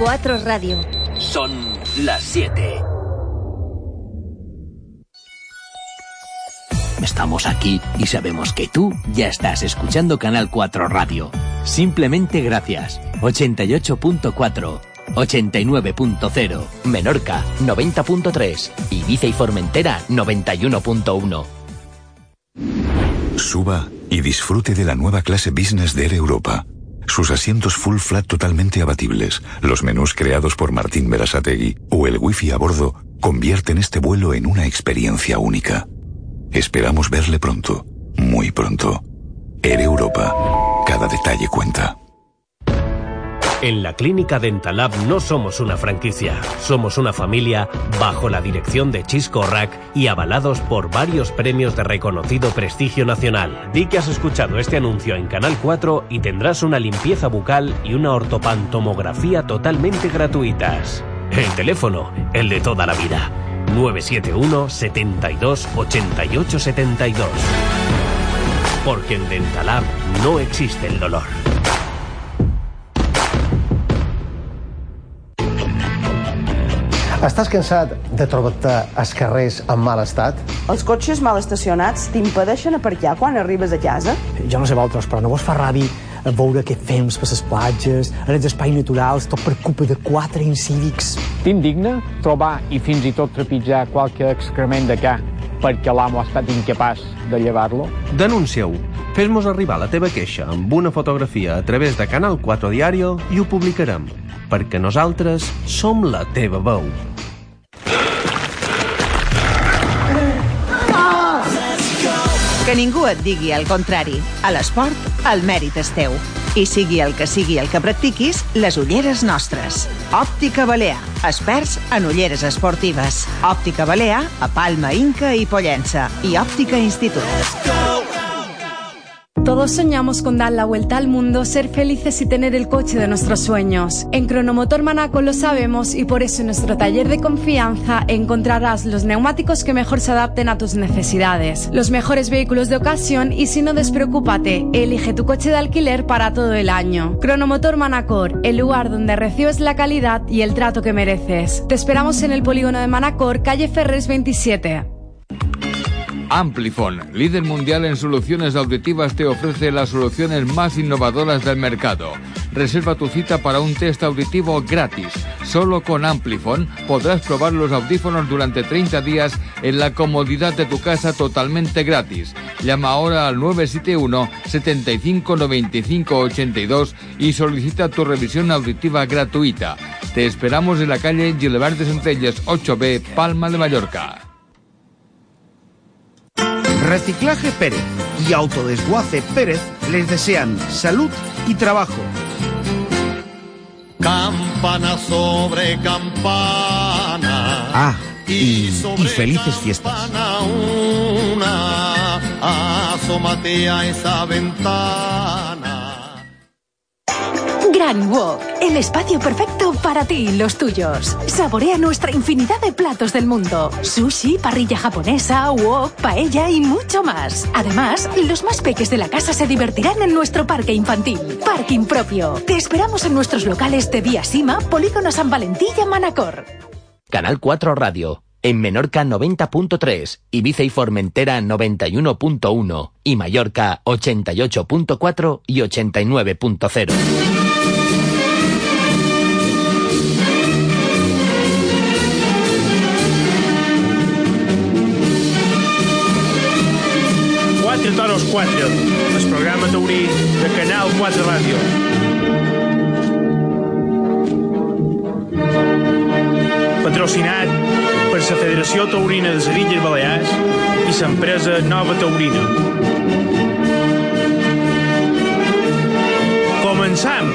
4 Radio. Son las 7. Estamos aquí y sabemos que tú ya estás escuchando Canal 4 Radio. Simplemente gracias. 88.4. 89.0, Menorca 90.3, Ibiza y Formentera 91.1. Suba y disfrute de la nueva clase business de Air Europa. Sus asientos full flat totalmente abatibles, los menús creados por Martín Berasategui o el wifi a bordo convierten este vuelo en una experiencia única. Esperamos verle pronto, muy pronto. Air Europa. Cada detalle cuenta. En la Clínica Dentalab no somos una franquicia, somos una familia bajo la dirección de Chisco Rack y avalados por varios premios de reconocido prestigio nacional. Di que has escuchado este anuncio en Canal 4 y tendrás una limpieza bucal y una ortopantomografía totalmente gratuitas. El teléfono, el de toda la vida. 971 72 88 72. Porque en Dentalab no existe el dolor. Estàs cansat de trobar-te als carrers en mal estat? Els cotxes mal estacionats t'impedeixen aparcar quan arribes a casa? Jo no sé vosaltres, però no vos fa ràbi a veure què fems per les platges, en els espais naturals, tot per culpa de quatre incívics. T'indigna trobar i fins i tot trepitjar qualque excrement de ca perquè l'amo ha estat incapaç de llevar-lo? Denuncia-ho. Fes-nos arribar la teva queixa amb una fotografia a través de Canal 4 Diario i ho publicarem, perquè nosaltres som la teva veu. Que ningú et digui el contrari. A l'esport, el mèrit és teu. I sigui el que sigui el que practiquis, les ulleres nostres. Òptica Balear. Experts en ulleres esportives. Òptica Balear, a Palma, Inca i Pollença. I Òptica Institut. Todos soñamos con dar la vuelta al mundo, ser felices y tener el coche de nuestros sueños. En Cronomotor Manaco lo sabemos y por eso en nuestro taller de confianza encontrarás los neumáticos que mejor se adapten a tus necesidades, los mejores vehículos de ocasión y si no despreocúpate, elige tu coche de alquiler para todo el año. Cronomotor Manacor, el lugar donde recibes la calidad y el trato que mereces. Te esperamos en el polígono de Manacor, calle Ferres 27. Amplifon, líder mundial en soluciones auditivas, te ofrece las soluciones más innovadoras del mercado. Reserva tu cita para un test auditivo gratis. Solo con Amplifon podrás probar los audífonos durante 30 días en la comodidad de tu casa totalmente gratis. Llama ahora al 971 75 95 82 y solicita tu revisión auditiva gratuita. Te esperamos en la calle Gilbert de Centelles 8B, Palma de Mallorca. Reciclaje Pérez y Autodesguace Pérez les desean salud y trabajo. Campana sobre campana. Ah, y, y felices fiestas. Una, asómate a esa ventana. Gran Wok, el espacio perfecto para ti y los tuyos. Saborea nuestra infinidad de platos del mundo. Sushi, parrilla japonesa, wok, paella y mucho más. Además, los más peques de la casa se divertirán en nuestro parque infantil. Parking propio. Te esperamos en nuestros locales de Vía Sima, Polígono San Valentín y Manacor. Canal 4 Radio. En Menorca 90.3, Ibiza y Formentera 91.1 y Mallorca 88.4 y 89.0. 4, el programa taurí de Canal 4 Ràdio. Patrocinat per la Federació Taurina de les Illes Balears i l'empresa Nova Taurina. Començam!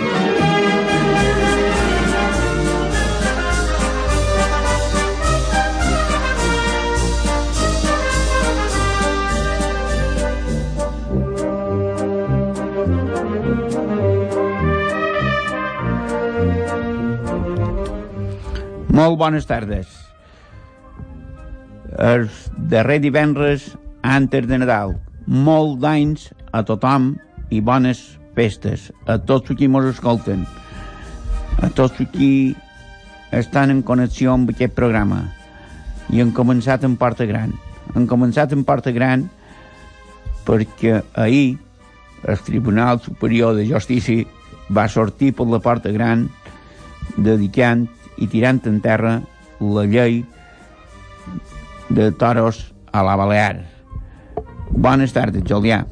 Molt bones tardes. El darrer divendres antes de Nadal. Molt d'anys a tothom i bones festes a tots qui mos escolten. a tots qui estan en connexió amb aquest programa i han començat en Porta Gran. Han començat en Porta Gran perquè ahir el Tribunal Superior de Justícia va sortir per la Porta Gran dedicant i tirant en terra la llei de toros a la Balear. Bones tardes, Julià.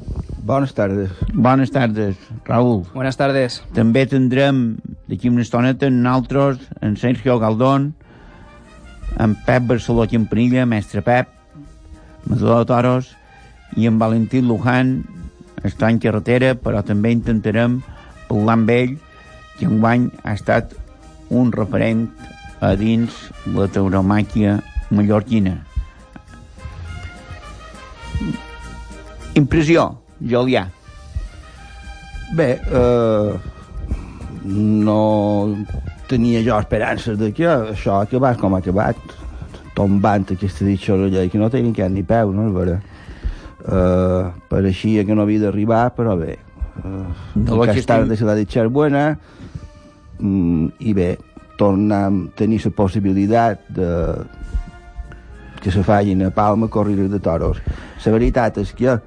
Bones tardes. Bones tardes, Raúl. Buenas tardes. També tindrem d'aquí una estoneta nosaltres, en Sergio Galdón, en Pep Barceló Campanilla, mestre Pep, Matador de Toros, i en Valentí Luján, està en carretera, però també intentarem parlar amb ell, que enguany ha estat un referent a dins la tauromàquia mallorquina. Impressió, Julià. Bé, eh, no tenia jo esperances de que això ha acabat com ha acabat, tombant aquesta ditxora llei, que no tenia cap ni peu, no és vera? Uh, pareixia que no havia d'arribar, però bé, uh, No, nunca aquí es tarde estem- se la ditxar buena, i bé, tornar a tenir la possibilitat de que se facin a Palma corrides de toros. La veritat és que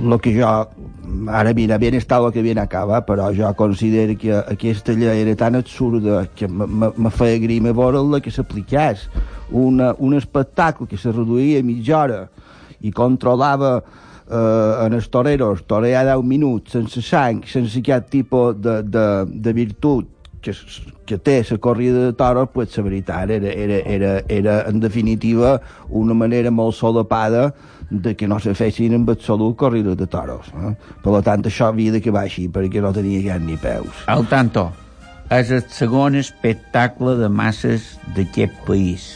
el que jo ara mira, ben està el que ben acaba però jo considero que aquesta llei era tan absurda que me- feia grima veure-la que s'aplicés una, un espectacle que se reduïa a mitja hora i controlava eh, en els toreros torear 10 minuts sense sang, sense cap tipus de, de, de virtut que, que té la corrida de toros, pues la veritat era, era, era, era en definitiva una manera molt solapada de que no se fessin en absolut corrides de toros. Eh? Per tant, això havia d'acabar així, perquè no tenia cap ni peus. Al tanto, és el segon espectacle de masses d'aquest país.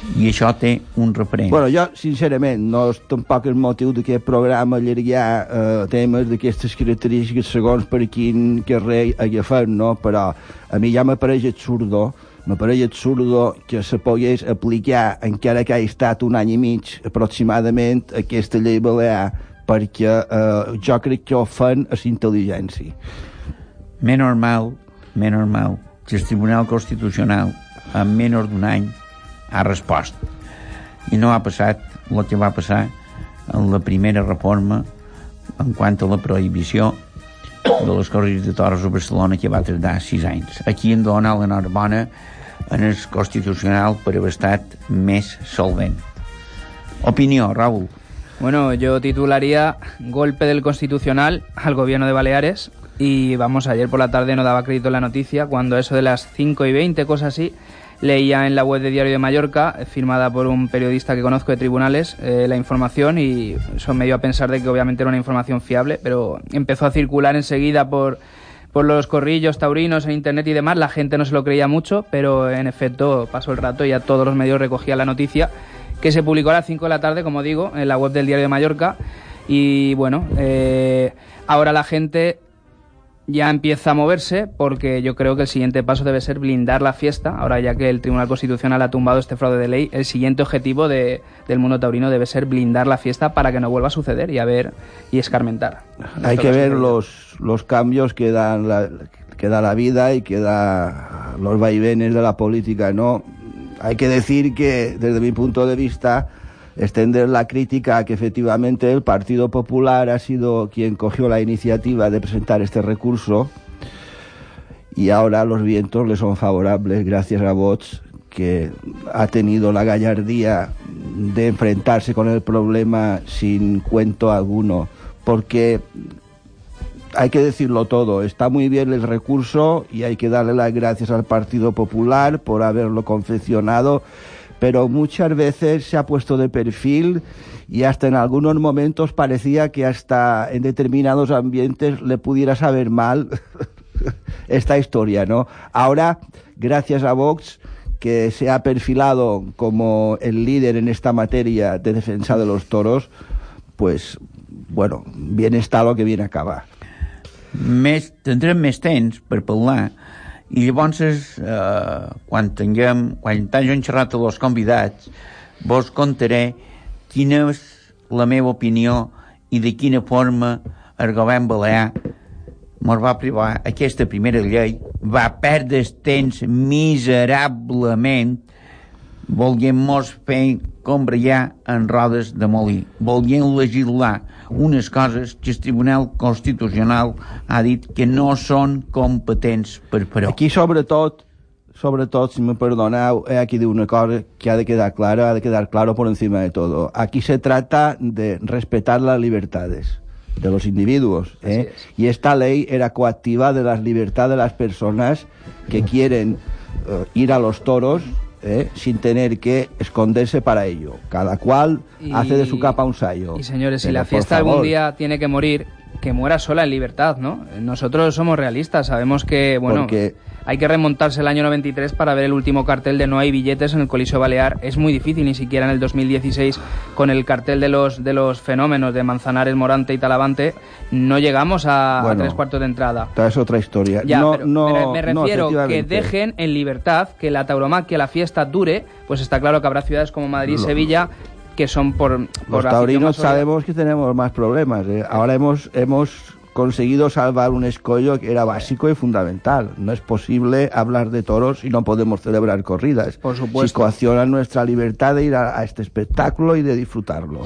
I això té un referent. Bueno, jo, sincerament, no és tampoc el motiu d'aquest programa allargar eh, temes d'aquestes característiques segons per quin carrer agafem, no? Però a mi ja m'apareix absurdo, m'apareix absurdo que se pogués aplicar, encara que ha estat un any i mig aproximadament, aquesta llei balear, perquè eh, jo crec que ho fan a la intel·ligència. Més normal, més normal, que el Tribunal Constitucional en menys d'un any ha respost. I no ha passat el que va passar en la primera reforma en quant a la prohibició de les corrides de toros a Barcelona que va tardar sis anys. Aquí hem de donar l'enhorabona en el Constitucional per haver estat més solvent. Opinió, Raúl. Bueno, yo titularía Golpe del Constitucional al gobierno de Baleares. Y vamos, ayer por la tarde no daba crédito la noticia, cuando eso de las 5 y 20, cosas así, leía en la web de Diario de Mallorca, eh, firmada por un periodista que conozco de tribunales, eh, la información y eso me dio a pensar de que obviamente era una información fiable, pero empezó a circular enseguida por, por los corrillos taurinos en internet y demás, la gente no se lo creía mucho, pero en efecto pasó el rato y ya todos los medios recogían la noticia que se publicó a las 5 de la tarde, como digo, en la web del Diario de Mallorca. Y bueno, eh, ahora la gente ya empieza a moverse porque yo creo que el siguiente paso debe ser blindar la fiesta. Ahora ya que el Tribunal Constitucional ha tumbado este fraude de ley, el siguiente objetivo de- del mundo taurino debe ser blindar la fiesta para que no vuelva a suceder y a ver y escarmentar. Hay que ver los, los cambios que dan la, que da la vida y que da los vaivenes de la política, ¿no? Hay que decir que, desde mi punto de vista, extender la crítica a que efectivamente el Partido Popular ha sido quien cogió la iniciativa de presentar este recurso y ahora los vientos le son favorables gracias a Vox que ha tenido la gallardía de enfrentarse con el problema sin cuento alguno. Porque hay que decirlo todo, está muy bien el recurso y hay que darle las gracias al Partido Popular por haberlo confeccionado, pero muchas veces se ha puesto de perfil y hasta en algunos momentos parecía que hasta en determinados ambientes le pudiera saber mal esta historia, ¿no? Ahora, gracias a Vox, que se ha perfilado como el líder en esta materia de defensa de los toros, pues, bueno, bien está lo que viene a acabar. més, tindrem més temps per parlar i llavors eh, quan tinguem quan t'hagin xerrat els convidats vos contaré quina és la meva opinió i de quina forma el govern balear mos va privar. Aquesta primera llei, va perdre el temps miserablement. Volguem mos fer combrellar en rodes de molí, volguem legislar unes coses que el Tribunal Constitucional ha dit que no són competents per però. Aquí, sobretot, sobretot, si me perdoneu, he aquí de una cosa que ha de quedar clara, ha de quedar claro por encima de todo. Aquí se trata de respetar las libertades de los individuos. ¿eh? Y esta ley era coactiva de las libertades de las personas que quieren eh, ir a los toros ¿eh? sin tener que esconderse para ello. Cada cual Y- hace de su capa un sayo. Y señores, si la fiesta algún día tiene que morir, que muera sola en libertad, ¿no? Nosotros somos realistas, sabemos que, bueno, Porque- hay que remontarse al año 93 para ver el último cartel de No hay billetes en el Coliseo Balear. Es muy difícil, ni siquiera en el 2016, con el cartel de los, de los fenómenos de Manzanares, Morante y Talavante, no llegamos a, tres cuartos de entrada. es otra historia. Ya, no, pero no, me, no, refiero que dejen en libertad que la tauromaquia, la fiesta dure, pues está claro que habrá ciudades como Madrid y Sevilla que son por, por Los taurinos sabemos que tenemos más problemas. ¿eh? Ahora hemos, hemos conseguido salvar un escollo que era básico y fundamental. No es posible hablar de toros y no podemos celebrar corridas. Por supuesto. Si coaccionan nuestra libertad de ir a, a este espectáculo y de disfrutarlo.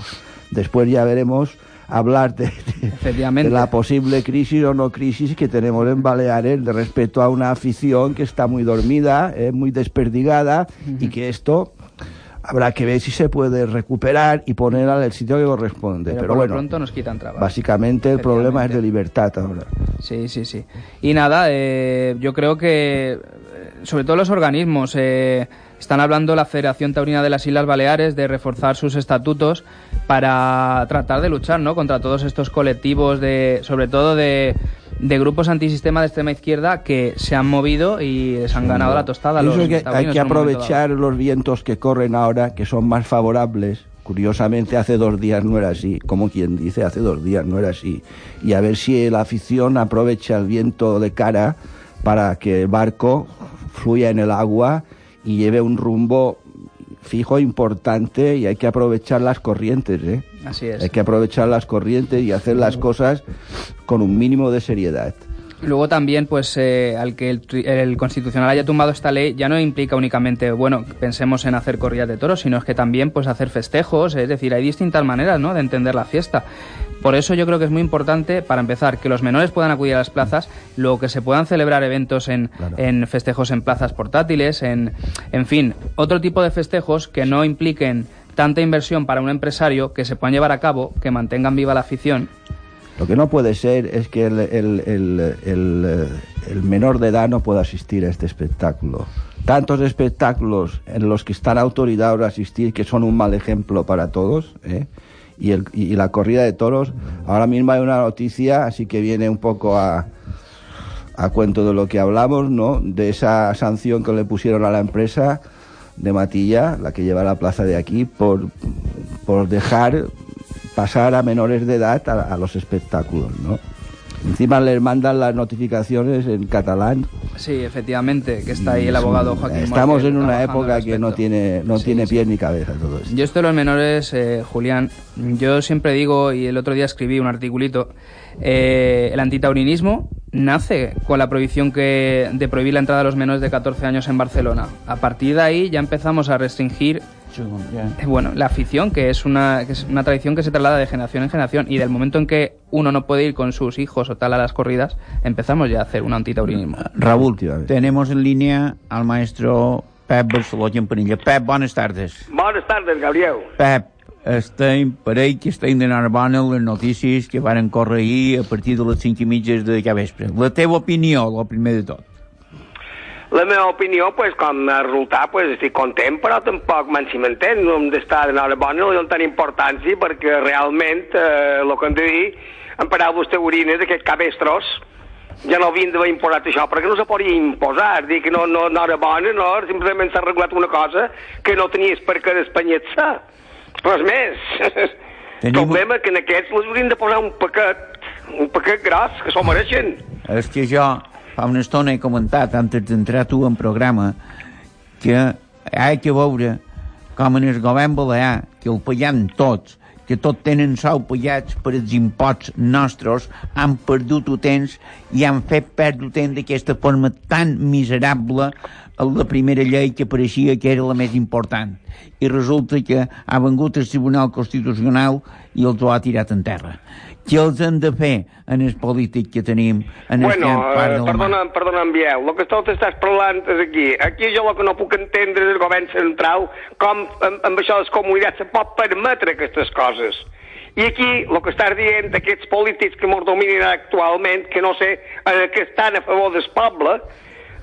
Después ya veremos hablar de, de- Efectivamente. de la posible crisis o no crisis que tenemos en Baleares de respecto a una afición que está muy dormida, eh, muy desperdigada y que esto habrá que ver si se puede recuperar y poner al sitio que corresponde. Pero, Pero, por lo bueno, pronto nos quitan trabas. básicamente el problema es de libertad ahora. Sí, sí, sí. Y nada, eh, yo creo que, eh, sobre todo los organismos, eh, están hablando la Federación Taurina de las Islas Baleares de reforzar sus estatutos para tratar de luchar ¿no? contra todos estos colectivos, de, sobre todo de, de grupos antisistema de extrema izquierda que se han movido y les han ganado la tostada. los que hay que aprovechar los vientos que corren ahora, que son más favorables. Curiosamente, hace dos días no era así, como quien dice, hace dos días no era así. Y a ver si la afición aprovecha el viento de cara para que el barco fluya en el agua y lleve un rumbo fijo importante y hay que aprovechar las corrientes, ¿eh? Así es. Hay que aprovechar las corrientes y hacer las cosas con un mínimo de seriedad. Luego también, pues, eh, al que el, el Constitucional haya tumbado esta ley ya no implica únicamente, bueno, pensemos en hacer corridas de toros, sino es que también, pues, hacer festejos, es decir, hay distintas maneras, ¿no?, de entender la fiesta. Por eso yo creo que es muy importante, para empezar, que los menores puedan acudir a las plazas, luego que se puedan celebrar eventos en, en festejos en plazas portátiles, en, en fin, otro tipo de festejos que no impliquen tanta inversión para un empresario, que se puedan llevar a cabo, que mantengan viva la afición Lo que no puede ser es que el, el- el- el, el menor de edad no pueda asistir a este espectáculo. Tantos espectáculos en los que están autorizados a asistir que son un mal ejemplo para todos. ¿eh? Y, el- la corrida de toros, ahora mismo hay una noticia, así que viene un poco a, a cuento de lo que hablamos, ¿no? De esa sanción que le pusieron a la empresa de Matilla, la que lleva la plaza de aquí, por, por dejar pasar a menores de edad a, a los espectáculos, ¿no? Encima les mandan las notificaciones en catalán. Sí, efectivamente, que está ahí el abogado Joaquín Estamos en una época que no tiene, no Sí, tiene sí. pies ni cabeza todo esto. Yo esto de los menores, eh, Julián, yo siempre digo, y el otro día escribí un articulito, eh, el antitaurinismo nace con la prohibición que, de prohibir la entrada de los menores de 14 años en Barcelona. A partir de ahí ya empezamos a restringir eh, bueno, la afición, que es, una, que es una tradición que se traslada de generación en generación, y del momento en que uno no puede ir con sus hijos o tal a las corridas, empezamos ya a hacer un antitaurinismo. Raúl, tenemos en línea al maestro Pep Barceló Campanilla. Pep, buenas tardes. Bones tardes, Gabriel. Pep, estem per ell que estem donant bona les notícies que varen córrer ahir a partir de les 5 i mitges de cada vespre. La teva opinió, el primer de tot. La meva opinió, pues, com a resultat, pues, estic content, però tampoc me'n cimentent. No hem d'estar de bona, no li dono tant importància, perquè realment, eh, el que hem de dir, en paraules teorines, d'aquests cabestros, ja no havien d'haver imposat això, perquè no se podia imposar, dir que no, no, no era bona, no, simplement s'ha regulat una cosa que no tenies per què despenyet-se. Res més. El Tenim- problema que en aquests els haurien de posar un paquet, un paquet gros, que s'ho mereixen. És que jo fa una estona he comentat, antes d'entrar tu en programa, que hi que veure com en el govern balear, que el pagam tots, que tot tenen sou pagats per els imposts nostres, han perdut el temps i han fet perdre temps d'aquesta forma tan miserable la primera llei que pareixia que era la més important. I resulta que ha vengut el Tribunal Constitucional i els ho ha tirat en terra. Què els han de fer en el polític que tenim en Bueno, part eh, del perdona, perdona, en Biel, el que tu t'estàs parlant és aquí. Aquí jo el que no puc entendre és el govern central com amb, amb això de les comunitats se pot permetre aquestes coses. I aquí el que estàs dient d'aquests polítics que ens dominen actualment, que no sé, eh, que estan a favor del poble,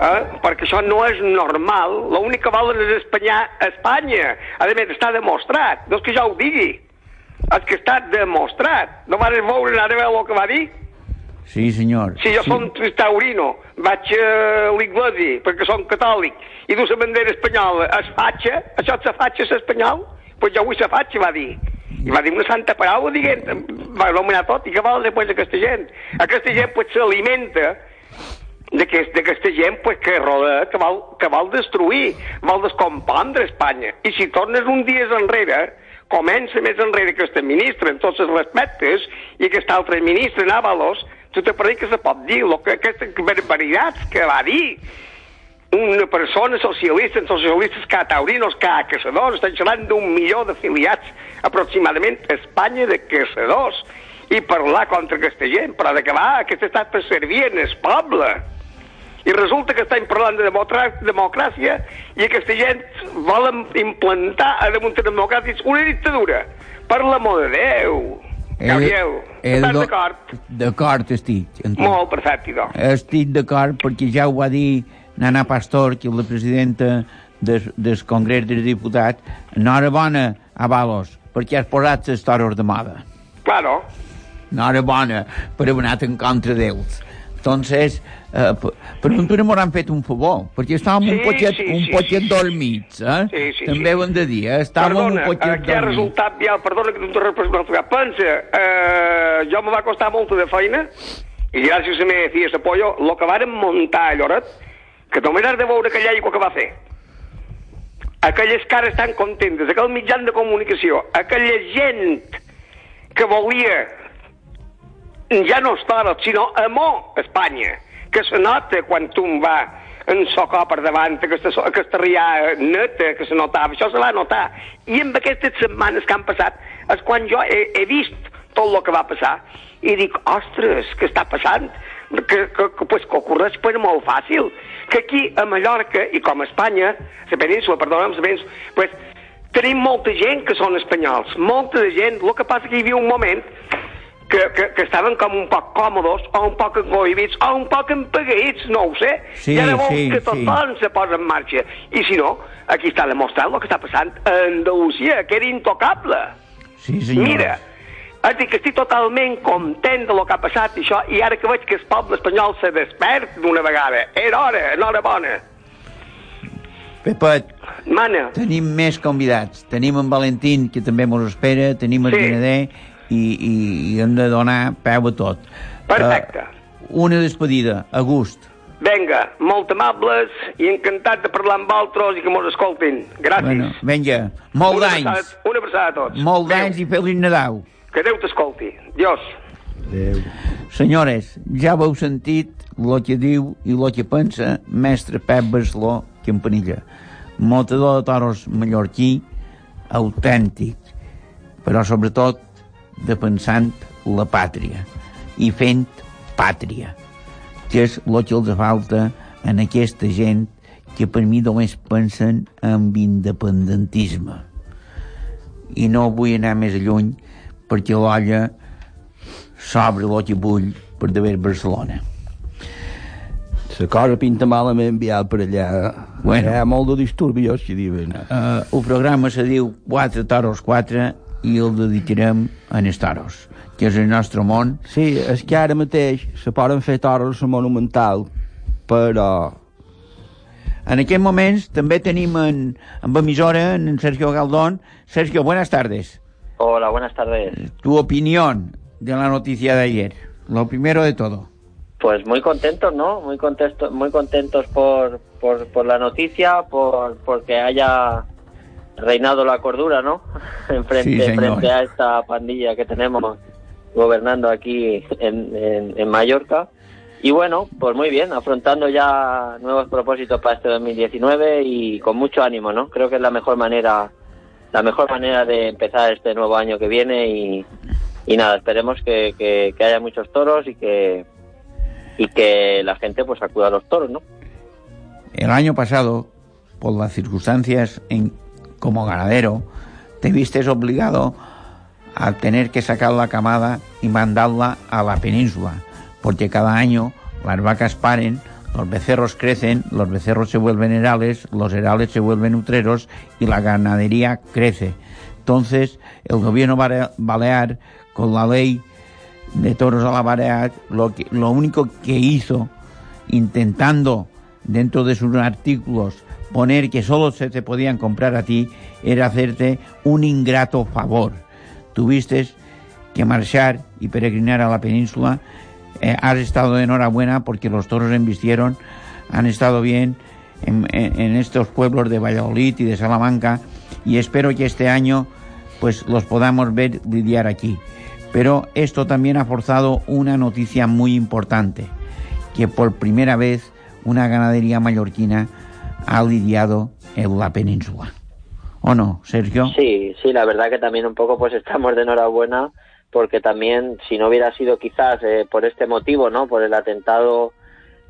eh, perquè això no és normal. L'únic que volen és espanyar Espanya. A més, està demostrat. No és que jo ho digui. És que està demostrat. No vas veure ara veure el que va dir? Sí, senyor. Si jo sí. som taurino, vaig a l'Iglesi, perquè som catòlic, i du la bandera espanyola, es fatxa, això la fatxa? Doncs pues jo vull la fatxa, va dir. I va dir una santa paraula dient, va anomenar tot, i què vol després d'aquesta gent? Aquesta gent pues s'alimenta d'aquesta gent pues, que roda, que vol, que vol destruir, vol descompondre Espanya. I si tornes un dia enrere, comença més enrere que este ministre, en tots els respectes, i aquest altre ministre, Návalos, tu te pareix que se pot dir, lo que, aquestes barbaritats que va dir una persona socialista, en socialistes cataurinos, que a caçadors, estan xerrant d'un milió d'afiliats aproximadament a Espanya de caçadors, i parlar contra aquesta gent, però de que va, aquest estat per servir en el poble. I resulta que estem parlant de democràcia i aquesta gent volen implantar a damunt de democràtics una dictadura. Per l'amor de Déu, Gabriel, estàs d'acord? D'acord estic. entenc. Molt perfecte, doncs. Estic d'acord perquè ja ho va dir Nana Pastor, que és la presidenta des, del Congrés dels Diputats. Enhorabona, Avalos, perquè has posat les toros de moda. Claro. Enhorabona per haver anat en contra d'ells. Entonces, eh, per, per nosaltres m'hauran fet un favor, perquè estàvem Sí, un poquet, sí, un poquet sí. dormits, eh? Sí, sí, També sí. ho hem de dir, eh? Estàvem Perdona, un poquet aquí ha resultat, ja, perdona que t'interrompi, però pensa, eh, jo me va costar molta de feina, i gràcies a mi decías apoyo, lo que varen muntar a Lloret, que només has de veure aquella aigua que va fer. Aquelles cares tan contentes, aquell mitjan de comunicació, aquella gent que volia ja no Estoril, sinó amor a Espanya, que se nota quan tu va en socó per davant, aquesta, aquesta rià neta que se notava, això se va notar. I amb aquestes setmanes que han passat és quan jo he, he vist tot el que va passar i dic, ostres, què està passant? Que, que, que, pues, que ocorreix pues, molt fàcil. Que aquí a Mallorca i com a Espanya, la península, perdona'm, la península, pues, tenim molta gent que són espanyols, molta gent. El que passa que hi havia un moment que, que, que estaven com un poc còmodes, o un poc engoïbits, o un poc empagueïts, no ho sé. Sí, I ara vols sí, que sí. tothom se posa en marxa. I si no, aquí està demostrat el que està passant a Andalusia, que era intocable. Sí, senyor. Mira, és dir, que estic totalment content de lo que ha passat i això, i ara que veig que el poble espanyol se despert d'una vegada. Era hora, enhorabona. Pepet, Mana, tenim més convidats. Tenim en Valentín, que també mos espera, tenim el Sí. Guinadé, i, i, i hem de donar peu a tot. Perfecte. Uh, una despedida, a gust. venga, molt amables i encantat de parlar amb altres i que mos escoltin. Gràcies. Bueno, vinga, molt d'anys. Una abraçada a tots. Molt d'anys i feliç Nadal. Que Déu t'escolti. Dios. Senyores, ja heu sentit el que diu i el que pensa mestre Pep Barceló Campanilla, motador de toros mallorquí, autèntic, però sobretot defensant la pàtria i fent pàtria, que és el que els falta en aquesta gent que per mi només pensen en independentisme. I no vull anar més lluny perquè l'olla s'obre el que vull per d'haver Barcelona. La cosa pinta malament enviar per allà. Bueno. Hi ha molt de disturbios, que diuen. Uh, el programa se diu 4 toros 4 i el dedicarem a els toros, que és el nostre món. Sí, és que ara mateix se poden fer toros a Monumental, però... En aquests moments també tenim en, en emissora en Sergio Galdón. Sergio, buenas tardes. Hola, buenas tardes. Tu opinión de la noticia de ayer. Lo primero de todo. Pues muy contentos, ¿no? Muy contentos, muy contentos por, por, por la noticia, por porque haya reinado la cordura, ¿no? frente, Sí, frente a esta pandilla que tenemos gobernando aquí en, en- en Mallorca. Y bueno, pues muy bien, afrontando ya nuevos propósitos para este 2019 y con mucho ánimo, ¿no? Creo que es la mejor manera, la mejor manera de empezar este nuevo año que viene y, y nada, esperemos que, que- que haya muchos toros y que y que la gente pues acuda a los toros, ¿no? El año pasado, por las circunstancias en, como ganadero, te vistes obligado a tener que sacar la camada y mandarla a la península, porque cada año las vacas paren, los becerros crecen, los becerros se vuelven herales, los herales se vuelven utreros y la ganadería crece. Entonces, el gobierno balear, con la ley de toros a la Balear, lo, que, lo único que hizo, intentando dentro de sus artículos poner que solo se te podían comprar a ti, era hacerte un ingrato favor. Tuviste que marchar y peregrinar a la península. Eh, has estado enhorabuena porque los toros embistieron, han estado bien en, en- en estos pueblos de Valladolid y de Salamanca y espero que este año pues los podamos ver lidiar aquí. Pero esto también ha forzado una noticia muy importante, que por primera vez una ganadería mallorquina ha lidiado en la península. ¿O no, Sergio? Sí, sí, la verdad que también un poco pues estamos de enhorabuena porque también si no hubiera sido quizás eh, por este motivo, ¿no? Por el atentado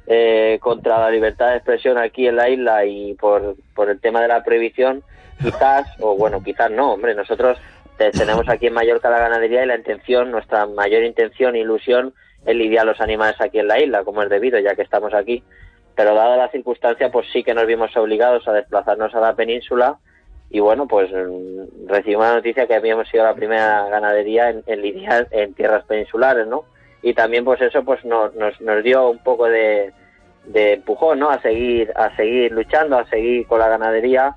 eh, contra la libertad de expresión aquí en la isla y por, por el tema de la prohibición, quizás, o bueno, quizás no, hombre, nosotros te- tenemos aquí en Mallorca la ganadería y la intención, nuestra mayor intención e ilusión es lidiar los animales aquí en la isla, como es debido, ya que estamos aquí. Pero dada la circunstancia, pues sí que nos vimos obligados a desplazarnos a la península y bueno, pues mm, recibimos la noticia que habíamos sido la primera ganadería en, en en tierras peninsulares, ¿no? Y también pues eso pues nos, nos, dio un poco de, empujón, ¿no? A seguir, a seguir luchando, a seguir con la ganadería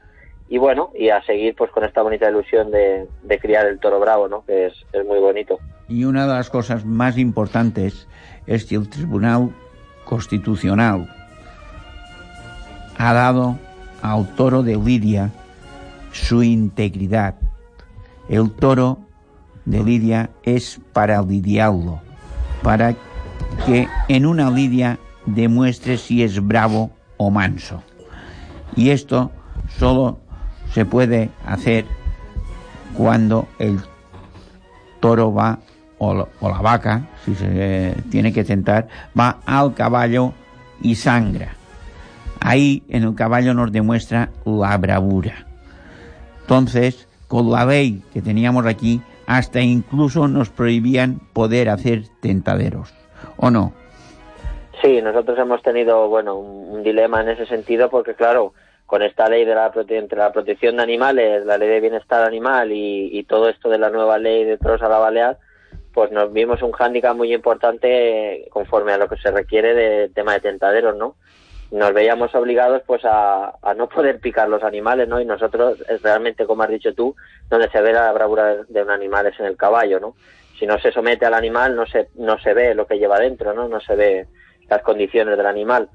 y bueno, y a seguir pues con esta bonita ilusión de, criar el toro bravo, ¿no? Que es muy bonito. Y una de las cosas más importantes es que el Tribunal Constitucional ha dado al toro de Lidia su integridad. El toro de Lidia es para lidiarlo, para que en una lidia demuestre si es bravo o manso. Y esto solo se puede hacer cuando el toro va, o, la- vaca, si se tiene que tentar, va al caballo y sangra. Ahí en el caballo nos demuestra la bravura. Entonces, con la ley que teníamos aquí, hasta incluso nos prohibían poder hacer tentaderos. ¿O no? Sí, nosotros hemos tenido, bueno, un, dilema en ese sentido porque, claro, con esta ley de la, entre la protección de animales, la ley de bienestar animal y, y todo esto de la nueva ley de toros a la balear, pues nos vimos un hándicap muy importante conforme a lo que se requiere de tema de tentaderos, ¿no? Nos veíamos obligados pues a, a no poder picar los animales, ¿no? Y nosotros, es realmente, como has dicho tú, donde se ve la bravura de, un animal es en el caballo, ¿no? Si no se somete al animal, no se, no se ve lo que lleva dentro, ¿no? No se ve las condiciones del animal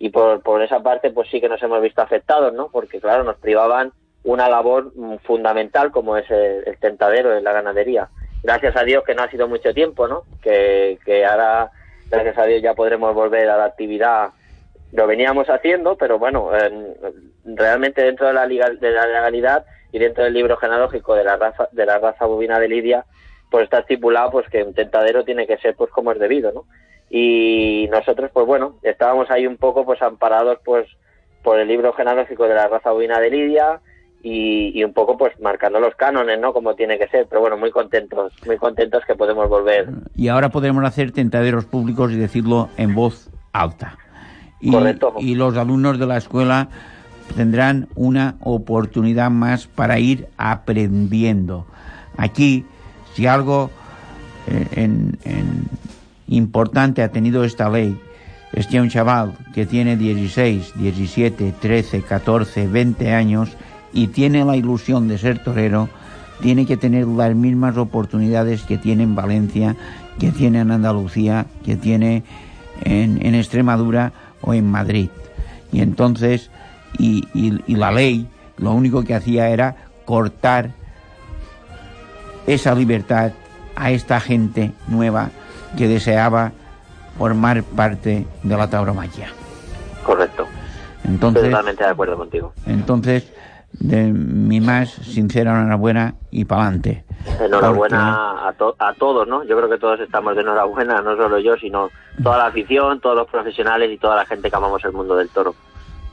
y por, por esa parte pues sí que nos hemos visto afectados, ¿no? Porque claro, nos privaban una labor mm, fundamental como es el, el tentadero en la ganadería. Gracias a Dios que no ha sido mucho tiempo, ¿no? Que, que ahora, gracias a Dios, ya podremos volver a la actividad. Lo veníamos haciendo, pero bueno, realmente dentro de la, liga- de la legalidad y dentro del libro genealógico de la raza, de la raza bovina de Lidia, pues está estipulado pues que un tentadero tiene que ser pues como es debido, ¿no? y nosotros pues bueno estábamos ahí un poco pues amparados pues por el libro genealógico de la raza bovina de Lidia y, y un poco pues marcando los cánones no como tiene que ser pero bueno muy contentos muy contentos que podemos volver Y ahora podremos hacer tentaderos públicos y decirlo en voz alta. Y, los alumnos de la escuela tendrán una oportunidad más para ir aprendiendo. Aquí, si algo eh, en- en importante ha tenido esta ley, es que un chaval que tiene 16, 17, 13, 14, 20 años y tiene la ilusión de ser torero, tiene que tener las mismas oportunidades que tiene en Valencia, que tiene en Andalucía, que tiene en, en Extremadura o en Madrid. Y entonces, y, y- y la ley lo único que hacía era cortar esa libertad a esta gente nueva que deseaba formar parte de la tauromaquia. Correcto. Entonces, Estoy totalmente de acuerdo contigo. entonces de mi más sincera enhorabuena y pa'lante. Enhorabuena a, to- a todos, ¿no? Yo creo que todos estamos de enhorabuena, no solo yo, sino toda la afición, todos los profesionales y toda la gente que amamos el mundo del toro.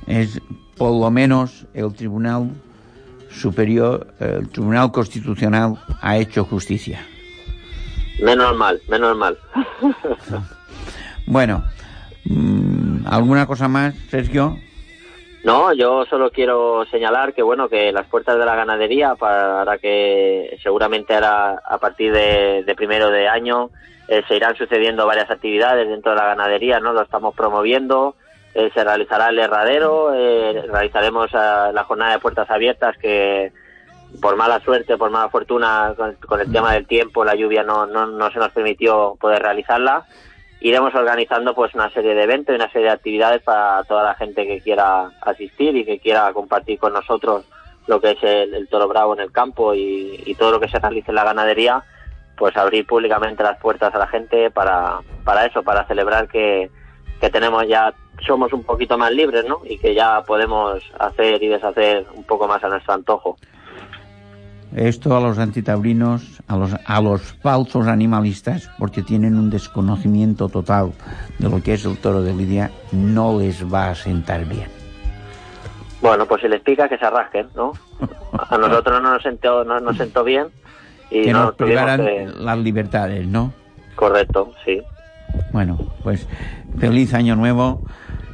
es por lo menos el Tribunal Superior, el Tribunal Constitucional ha hecho justicia. Menos mal, menos mal. Bueno, mm, ¿alguna cosa más, Sergio? No, yo solo quiero señalar que bueno que las puertas de la ganadería para que seguramente ahora a partir de, primero de año eh, se irán sucediendo varias actividades dentro de la ganadería, no lo estamos promoviendo. eh, se realizará el herradero, eh, realizaremos eh, la jornada de puertas abiertas que por mala suerte, por mala fortuna con, con el tema del tiempo, la lluvia no, no, no se nos permitió poder realizarla iremos organizando pues una serie de eventos y una serie de actividades para toda la gente que quiera asistir y que quiera compartir con nosotros lo que es el, toro bravo en el campo y, y todo lo que se realice en la ganadería pues abrir públicamente las puertas a la gente para, para eso, para celebrar que, que tenemos ya, somos un poquito más libres, ¿no? Y que ya podemos hacer y deshacer un poco más a nuestro antojo. Esto a los antitaurinos, a los, a los falsos animalistas, porque tienen un desconocimiento total de lo que es el toro de Lidia, no les va a sentar bien. Bueno, pues si les pica que se rasquen, ¿no? A nosotros no nos sentó, no nos sentó bien y que no nos privaran que... las libertades, ¿no? Correcto, sí. Bueno, pues feliz año nuevo,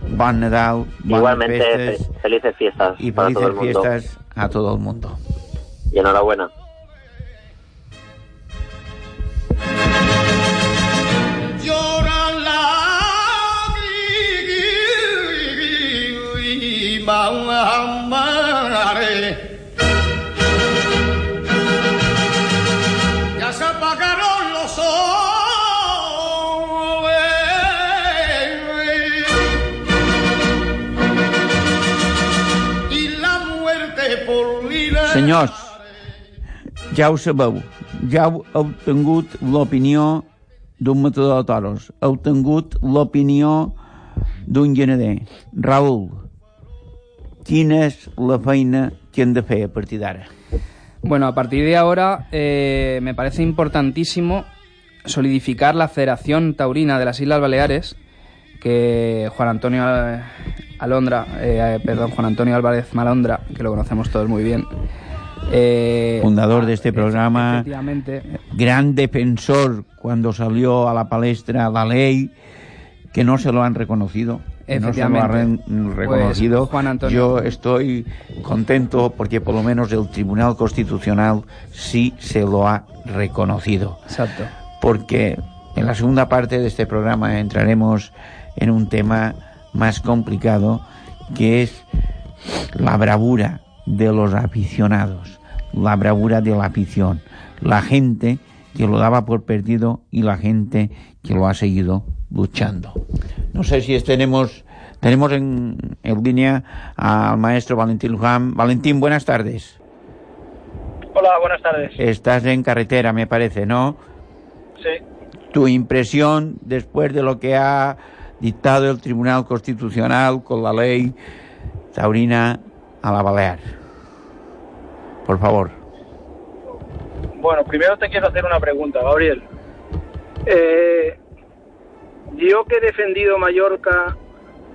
bon Nadal, Igualmente, festes felices fiestas y para todo el felices mundo. fiestas a todo el mundo. Y enhorabuena. Ya se apagaron los soles y la muerte por lila. Senyors, ja ho sabeu, ja heu obtingut l'opinió d'un matador de toros, heu tingut l'opinió d'un genader. Raül, quina és la feina que hem de fer a partir d'ara? Bueno, a partir de ahora eh, me parece importantísimo solidificar la Federación Taurina de las Islas Baleares, que Juan Antonio Alondra, eh, perdón, Juan Antonio Álvarez Malondra, que lo conocemos todos muy bien, eh, Fundador de este programa, gran defensor cuando salió a la palestra la ley, que no se lo han reconocido. No se lo han re- reconocido. Pues, Juan Antonio. Yo estoy contento porque por lo menos el Tribunal Constitucional sí se lo ha reconocido. Exacto. Porque en la segunda parte de este programa entraremos en un tema más complicado que es la bravura de los aficionados, la bravura de la afición, la gente que lo daba por perdido y la gente que lo ha seguido luchando. No sé si es- tenemos tenemos en, en línea al maestro Valentín Luján. Valentín, buenas tardes. Hola, buenas tardes. Estás en carretera, me parece, ¿no? Sí. Tu impresión después de lo que ha dictado el Tribunal Constitucional con la ley taurina a la Balear. Por favor. Bueno, primero te quiero hacer una pregunta, Gabriel. Eh, yo que he defendido Mallorca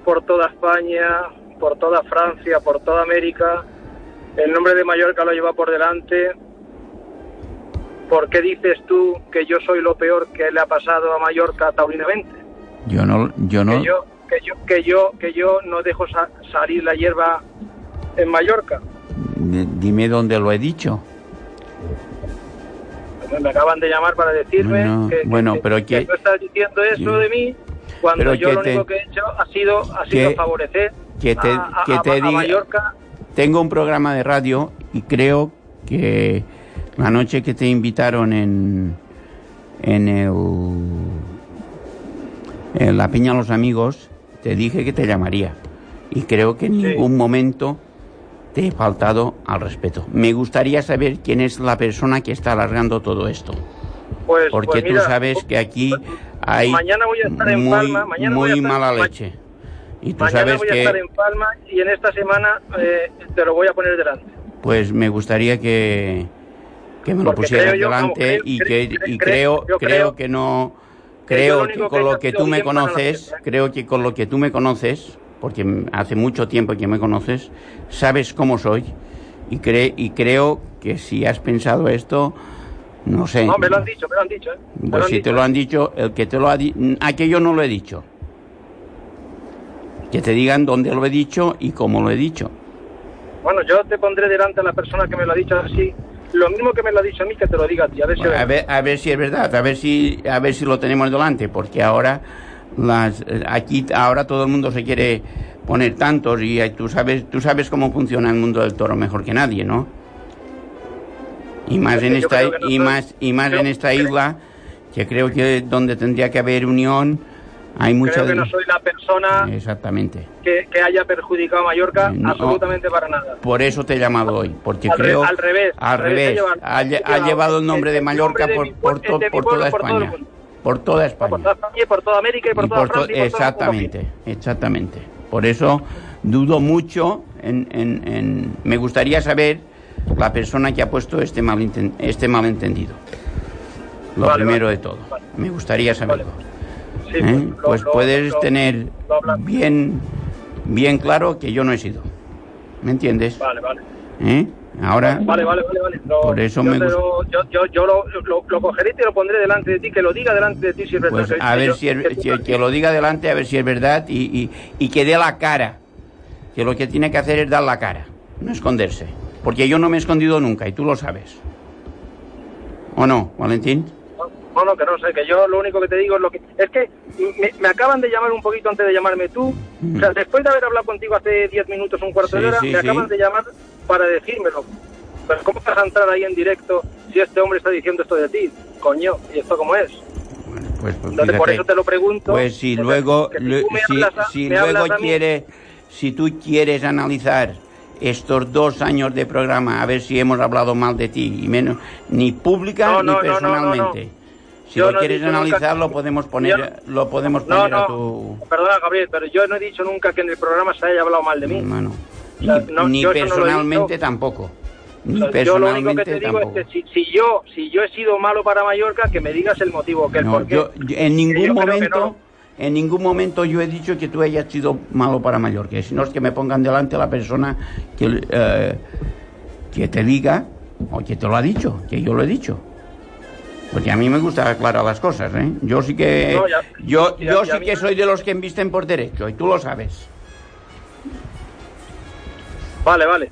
por toda España, por toda Francia, por toda América, el nombre de Mallorca lo lleva por delante. ¿Por qué dices tú que yo soy lo peor que le ha pasado a Mallorca taurinamente? Yo no, yo no. Que yo, que yo, que yo, que yo no dejo sa- salir la hierba en Mallorca. Dime dónde lo he dicho. Me acaban de llamar para decirme Bueno, que, bueno, que- pero que que- tú estás diciendo eso Yo- de mí cuando Pero yo lo te- único que he hecho ha sido, ha sido favorecer que te, a, a- te a diga- Mallorca. Tengo un programa de radio y creo que la noche que te invitaron en, en el en la Peña Los Amigos, te dije que te llamaría. Y creo que en ningún momento te he faltado al respeto. Me gustaría saber quién es la persona que está alargando todo esto. Pues, Porque pues mira, tú sabes que aquí hay mañana voy a estar en muy, Palma, mañana voy a muy estar- mala ma- leche. Y tú mañana sabes voy a que estar en Palma y en esta semana eh, te lo voy a poner delante. pues me gustaría que, que me lo Porque pusieras yo, delante creo- y creo- que creo- y creo, yo creo creo que no creo que con lo que tú me conoces, creo que con lo que tú me conoces, porque hace mucho tiempo que me conoces, sabes cómo soy y cre- y creo que si has pensado esto, no sé. No, me lo han dicho, me lo han dicho. ¿eh? Me Pues si te lo han dicho, el que te lo ha dicho, aquello no lo he dicho. Que te digan dónde lo he dicho y cómo lo he dicho. Bueno, yo te pondré delante a la persona que me lo ha dicho así. Lo mismo que me lo ha dicho a mí, que te lo diga a ti. A ver si... A ver, a ver si es verdad, a ver si, a ver si lo tenemos delante, porque ahora las, eh, aquí ahora todo el mundo se quiere poner tantos y eh, tú sabes, tú sabes cómo funciona el mundo del toro mejor que nadie, ¿no? Y más en esta y más y más en esta isla que creo que donde tendría que haber unión hay mucha Creo que de- no soy la persona exactamente. que, que haya perjudicado a Mallorca No. absolutamente para nada. Por eso te he llamado hoy, porque Al re- creo al revés, al revés, revés, ha llevado- el nombre de Mallorca por, por, toda España. Por toda España. Por toda España por toda América y por Y toda por to- Francia y por exactamente, exactamente. Por eso dudo mucho en, en- en- me gustaría saber la persona que ha puesto este malinten- este malentendido. Lo Vale, primero vale, de todo. Me gustaría saberlo. Sí, ¿Eh? pues, lo- pues lo- puedes lo- tener bien bien claro que yo no he sido. ¿Me entiendes? Vale, vale. ¿Eh? Ahora Vale, vale, vale. vale. Lo- Por eso yo me gusta- lo- yo, yo, yo lo, lo, cogeré y te lo pondré delante de ti, que lo diga delante de ti si es verdad. Pues a ver si, es- si- que lo diga adelante, a ver si es verdad y, y, y que dé la cara. Que lo que tiene que hacer es dar la cara, no esconderse. Porque yo no me he escondido nunca y tú lo sabes. ¿O no, Valentín? No, no, que no sé, que yo lo único que te digo es lo que... Es que me, me acaban de llamar un poquito antes de llamarme tú. O sea, después de haber hablado contigo hace 10 minutos, un cuarto Sí, de hora, sí, me sí. acaban de llamar para decírmelo. Pero ¿cómo vas a entrar ahí en directo si este hombre está diciendo esto de ti? Coño, ¿y esto cómo es? Pues, pues Entonces, por eso te lo pregunto. Pues si luego, si si, a- luego quiere, si tú quieres analizar estos dos años de programa, a ver si hemos hablado mal de ti, y menos, ni pública No, ni no, no, personalmente. Si Yo lo quieres analizar, lo podemos poner, Yo- lo podemos poner a tu... perdona Gabriel, pero yo no he dicho nunca que en el programa se haya hablado mal de mí. Bueno, O sea, ni, no, ni personalmente tampoco. Ni O sea, yo lo único que personalmente te digo tampoco. es que si, si yo si yo he sido malo para Mallorca, que me digas el motivo, que el No, por qué. yo, en ningún yo momento, en ningún momento yo he dicho que tú hayas sido malo para Mallorca. Si no es que me pongan delante a la persona que, eh, que te diga o que te lo ha dicho, que yo lo he dicho. Porque a mí me gusta aclarar las cosas, ¿eh? Yo sí que No, ya- yo ya- yo ya sí que soy de los que embisten por derecho y tú lo sabes. Vale, vale.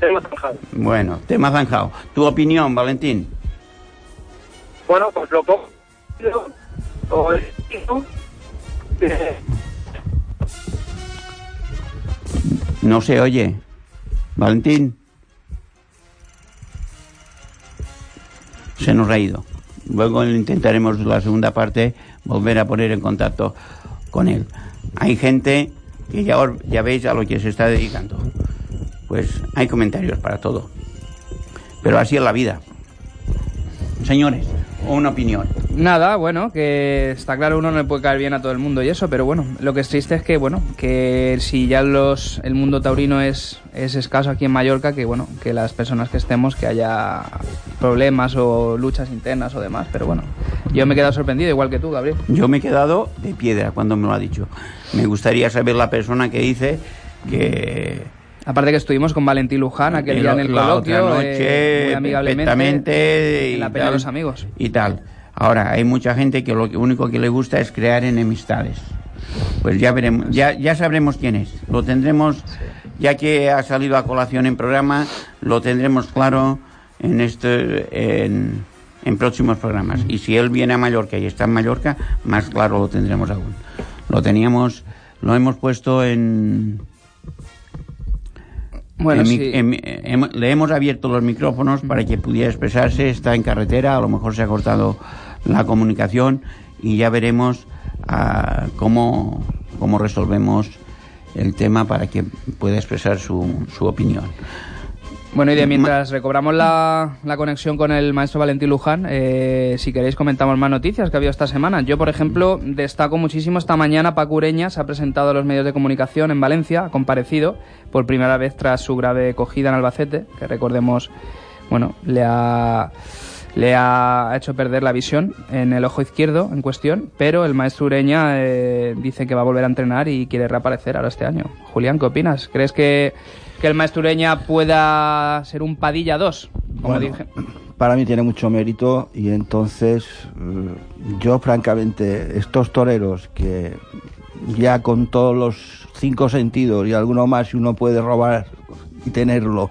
Tema zanjado. Bueno, tema zanjado. Tu opinión, Valentín. Bueno, pues lo cojo. No se oye. Valentín. Se nos ha ido. Luego intentaremos la segunda parte volver a poner en contacto con él. Hay gente que ya, os- ya veis a lo que se está dedicando. Pues hay comentarios para todo. Pero así es la vida. Señores, una opinión. Nada, bueno, que está claro uno no le puede caer bien a todo el mundo y eso, pero bueno, lo que es triste es que, bueno, que si ya los el mundo taurino es, es escaso aquí en Mallorca, que bueno, que las personas que estemos, que haya problemas o luchas internas o demás, pero bueno, yo me he quedado sorprendido, igual que tú, Gabriel. Yo me he quedado de piedra cuando me lo ha dicho. Me gustaría saber la persona que dice que Aparte que estuvimos con Valentín Luján aquel Eh, día en el la coloquio, otra eh, noche, muy amigablemente, perfectamente en la Peña de los Amigos. y tal. Ahora, hay mucha gente que lo único que le gusta es crear enemistades. Pues ya veremos, ya, ya sabremos quién es. Lo tendremos, ya que ha salido a colación en programa, lo tendremos claro en este, en, en próximos programas. Y si él viene a Mallorca y está en Mallorca, más claro lo tendremos aún. Lo teníamos, lo hemos puesto en, Bueno, en mi- sí. en mi- hem- le hemos abierto los micrófonos para que pudiera expresarse, está en carretera, a lo mejor se ha cortado la comunicación y ya veremos ah, cómo, cómo resolvemos el tema para que pueda expresar su, su opinión. Bueno, y de mientras recobramos la, la conexión con el maestro Valentín Luján, eh, si queréis comentamos más noticias que ha habido esta semana. Yo, por ejemplo, destaco muchísimo esta mañana Paco Ureña se ha presentado a los medios de comunicación en Valencia, ha comparecido por primera vez tras su grave cogida en Albacete, que recordemos, bueno, le ha le ha hecho perder la visión en el ojo izquierdo en cuestión, pero el maestro Ureña eh, dice que va a volver a entrenar y quiere reaparecer ahora este año. Julián, ¿qué opinas? ¿Crees que, que el maestro Ureña pueda ser un Padilla 2? Como Bueno, dije. Para mí tiene mucho mérito y entonces mm, yo francamente estos toreros que ya con todos los cinco sentidos y alguno más si uno puede robar y tenerlo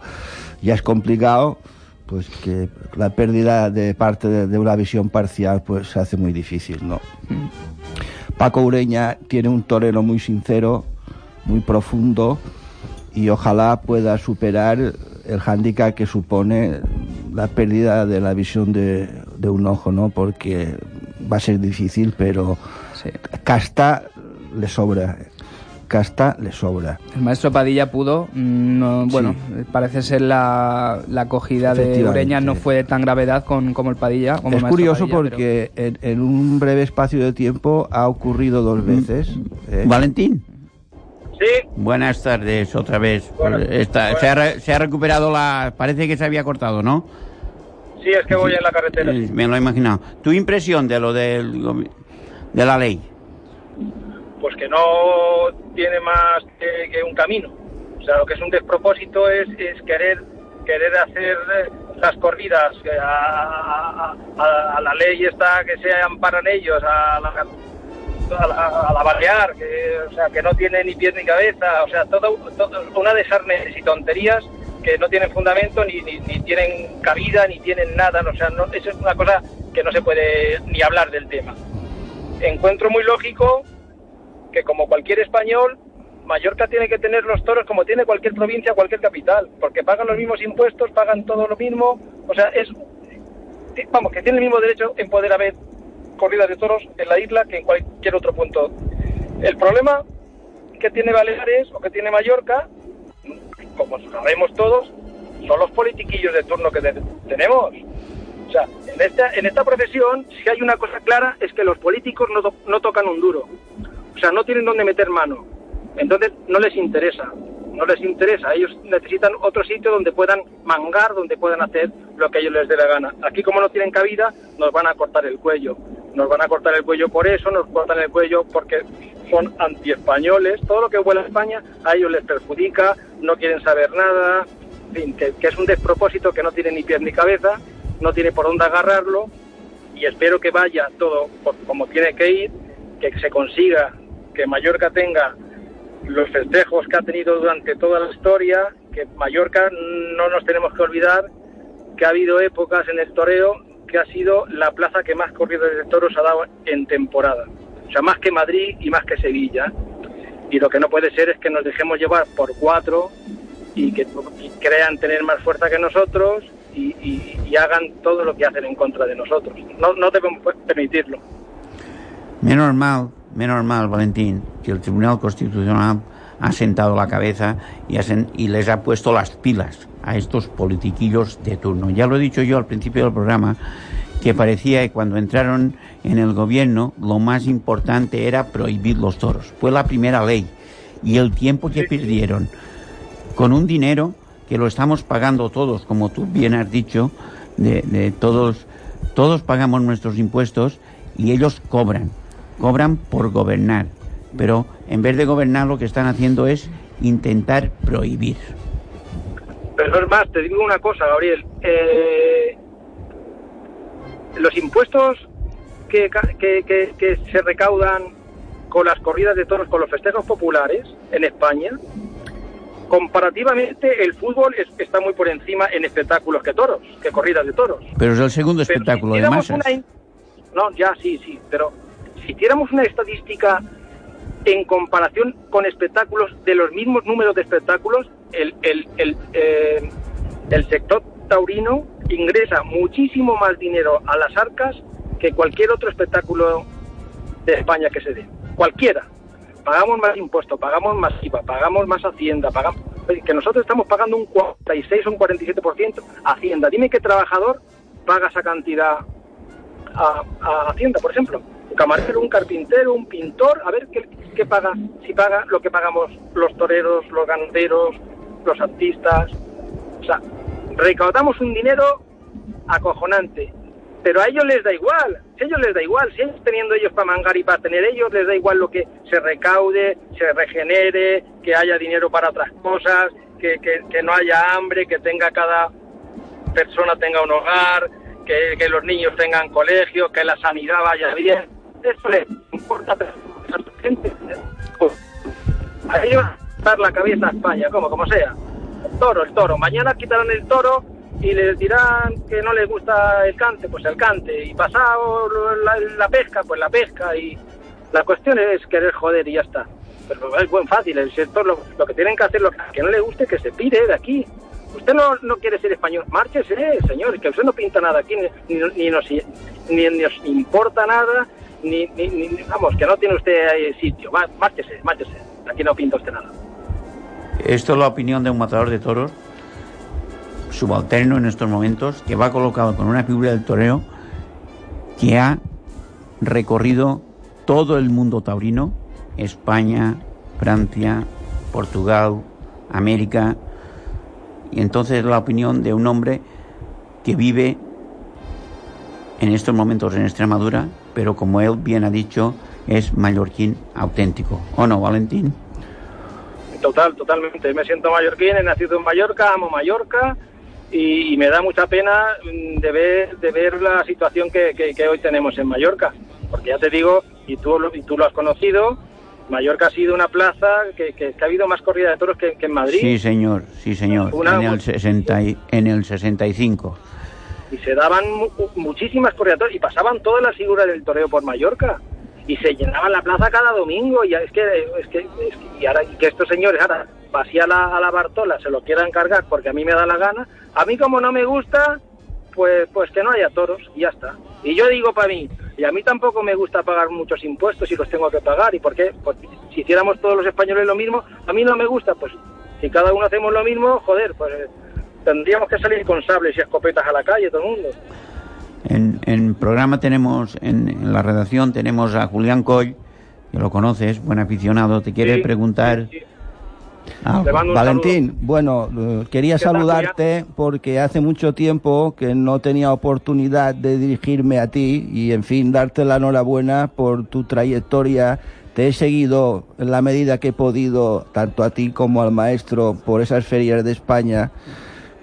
ya es complicado pues que la pérdida de parte de, de una visión parcial pues se hace muy difícil no Paco Ureña tiene un torero muy sincero muy profundo y ojalá pueda superar el hándicap que supone la pérdida de la visión de, de un ojo, ¿no? Porque va a ser difícil, pero casta le sobra. Casta le sobra. El maestro Padilla pudo, mm, no, bueno, parece ser la, la acogida de. Ureña no fue de tan gravedad con, como el Padilla. Como es curioso Padilla, porque en, en un breve espacio de tiempo ha ocurrido dos veces. eh, Valentín. Sí. Buenas tardes, otra vez. Está- se, ha, se ha recuperado la... Parece que se había cortado, ¿no? Sí, es que voy en la carretera. Me lo he imaginado. ¿Tu impresión de lo del, de la ley? Pues que no tiene más que, que un camino. O sea, lo que es un despropósito es, es querer querer hacer las corridas a, a- a- a la ley esta que se amparan ellos, a la, a a la balear, que, o sea, que no tiene ni pies ni cabeza, o sea, todo, todo- una de sarnes y tonterías que no tienen fundamento, ni, ni, ni tienen cabida, ni tienen nada, o sea, no, eso es una cosa que no se puede ni hablar del tema. Encuentro muy lógico que como cualquier español, Mallorca tiene que tener los toros como tiene cualquier provincia, cualquier capital, porque pagan los mismos impuestos, pagan todo lo mismo, o sea, es, vamos, que tiene el mismo derecho en poder haber corridas de toros en la isla que en cualquier otro punto. El problema que tiene Baleares o que tiene Mallorca, como sabemos todos, son los politiquillos de turno que te- tenemos. O sea, en esta, en esta profesión, si hay una cosa clara, es que los políticos no, no tocan un duro. O sea, no tienen dónde meter mano. Entonces, no les interesa. No les interesa. Ellos necesitan otro sitio donde puedan mangar, donde puedan hacer lo que a ellos les dé la gana. Aquí, como no tienen cabida, nos van a cortar el cuello. Nos van a cortar el cuello por eso, nos cortan el cuello porque son antiespañoles. Todo lo que huele a España a ellos les perjudica, no quieren saber nada. En fin, que, que es un despropósito que no tiene ni pies ni cabeza, no tiene por dónde agarrarlo y espero que vaya todo como tiene que ir, que se consiga que Mallorca tenga los festejos que ha tenido durante toda la historia, que Mallorca no nos tenemos que olvidar que ha habido épocas en el toreo que ha sido la plaza que más corridas de toros ha dado en temporada. O sea, más que Madrid y más que Sevilla. Y lo que no puede ser es que nos dejemos llevar por cuatro y que crean tener más fuerza que nosotros y, y- y hagan todo lo que hacen en contra de nosotros. No, no debemos permitirlo. Menos mal, menos mal, Valentín, que el Tribunal Constitucional ha sentado la cabeza y, ha sen- y les ha puesto las pilas a estos politiquillos de turno. Ya lo he dicho yo al principio del programa, que parecía que cuando entraron en el gobierno lo más importante era prohibir los toros. Fue la primera ley y el tiempo que perdieron con un dinero que lo estamos pagando todos, como tú bien has dicho, de, de todos, todos pagamos nuestros impuestos y ellos cobran, cobran por gobernar, pero en vez de gobernar lo que están haciendo es intentar prohibir. Pero es más, te digo una cosa, Gabriel. Eh, los impuestos que, que, que- que se recaudan con las corridas de toros, con los festejos populares en España, comparativamente el fútbol es- está muy por encima en espectáculos que toros, que corridas de toros. Pero es el segundo espectáculo si de masas. una No, ya sí, sí, pero si hiciéramos una estadística en comparación con espectáculos de los mismos números de espectáculos, el, el, el, eh, el sector taurino ingresa muchísimo más dinero a las arcas que cualquier otro espectáculo de España que se dé. Cualquiera. pagamos más impuestos, pagamos más IVA, pagamos más Hacienda, pagamos, que nosotros estamos pagando un 46 o un 47% Hacienda. Dime qué trabajador paga esa cantidad a, a Hacienda, por ejemplo. Un camarero, un carpintero, un pintor, a ver qué, qué paga, si paga lo que pagamos los toreros, los ganaderos, los artistas. O sea, recaudamos un dinero acojonante, pero a ellos les da igual, a ellos les da igual, si ellos teniendo ellos para mangar y para tener ellos, les da igual lo que se recaude, se regenere, que haya dinero para otras cosas, que, que, que no haya hambre, que tenga cada persona tenga un hogar, que, que los niños tengan colegio, que la sanidad vaya bien. Eso importa a la gente. Pues, a ellos dar la cabeza a España, como, como sea. El toro, el toro. Mañana quitarán el toro y les dirán que no les gusta el cante, pues el cante. Y pasado la, la pesca, pues la pesca. Y la cuestión es querer joder y ya está. Pero es buen fácil, el lo, lo que tienen que hacer, lo que no le guste, que se pire de aquí. Usted no, no quiere ser español, márchese, señor, que usted no pinta nada aquí, ni, ni, ni nos, ni nos importa nada, ni, vamos, que no tiene usted sitio. Márchese, márchese, aquí no pinta usted nada. Esto es la opinión de un matador de toros, subalterno en estos momentos, que va colocado con una figura del toreo que ha recorrido todo el mundo taurino, España, Francia, Portugal, América, y entonces la opinión de un hombre que vive en estos momentos en Extremadura, pero como él bien ha dicho, es mallorquín auténtico. ¿O no, Valentín? Total, totalmente. Me siento mallorquín, he nacido en Mallorca, amo Mallorca y, y me da mucha pena mm, de ver, de ver la situación que, que- que hoy tenemos en Mallorca. Porque ya te digo, y tú, lo- y tú lo has conocido, Mallorca ha sido una plaza que, que- que ha habido más corrida de toros que, que en Madrid. Sí, señor, sí, señor. Una- en, el 60 y- en el 65. Y se daban mu- muchísimas toros y pasaban todas las figuras del toreo por Mallorca. Y se llenaban la plaza cada domingo y es que es que, es que- y ahora que estos señores ahora así a la, a la Bartola se lo quieran cargar porque a mí me da la gana. A mí como no me gusta pues pues que no haya toros y ya está. Y yo digo para mí y a mí tampoco me gusta pagar muchos impuestos y los tengo que pagar y por qué pues si hiciéramos todos los españoles lo mismo a mí no me gusta pues si cada uno hacemos lo mismo joder pues tendríamos que salir con sables y escopetas a la calle todo el mundo En, en programa tenemos, en, en la redacción tenemos a Julián Coll, que lo conoces, buen aficionado, te quiere Sí, preguntar. Le mando un Valentín, bueno, eh, quería ¿Qué tal, saludarte porque hace mucho tiempo que no tenía oportunidad de dirigirme a ti y, en fin, darte la enhorabuena por tu trayectoria. Te he seguido en la medida que he podido, tanto a ti como al maestro, por esas ferias de España.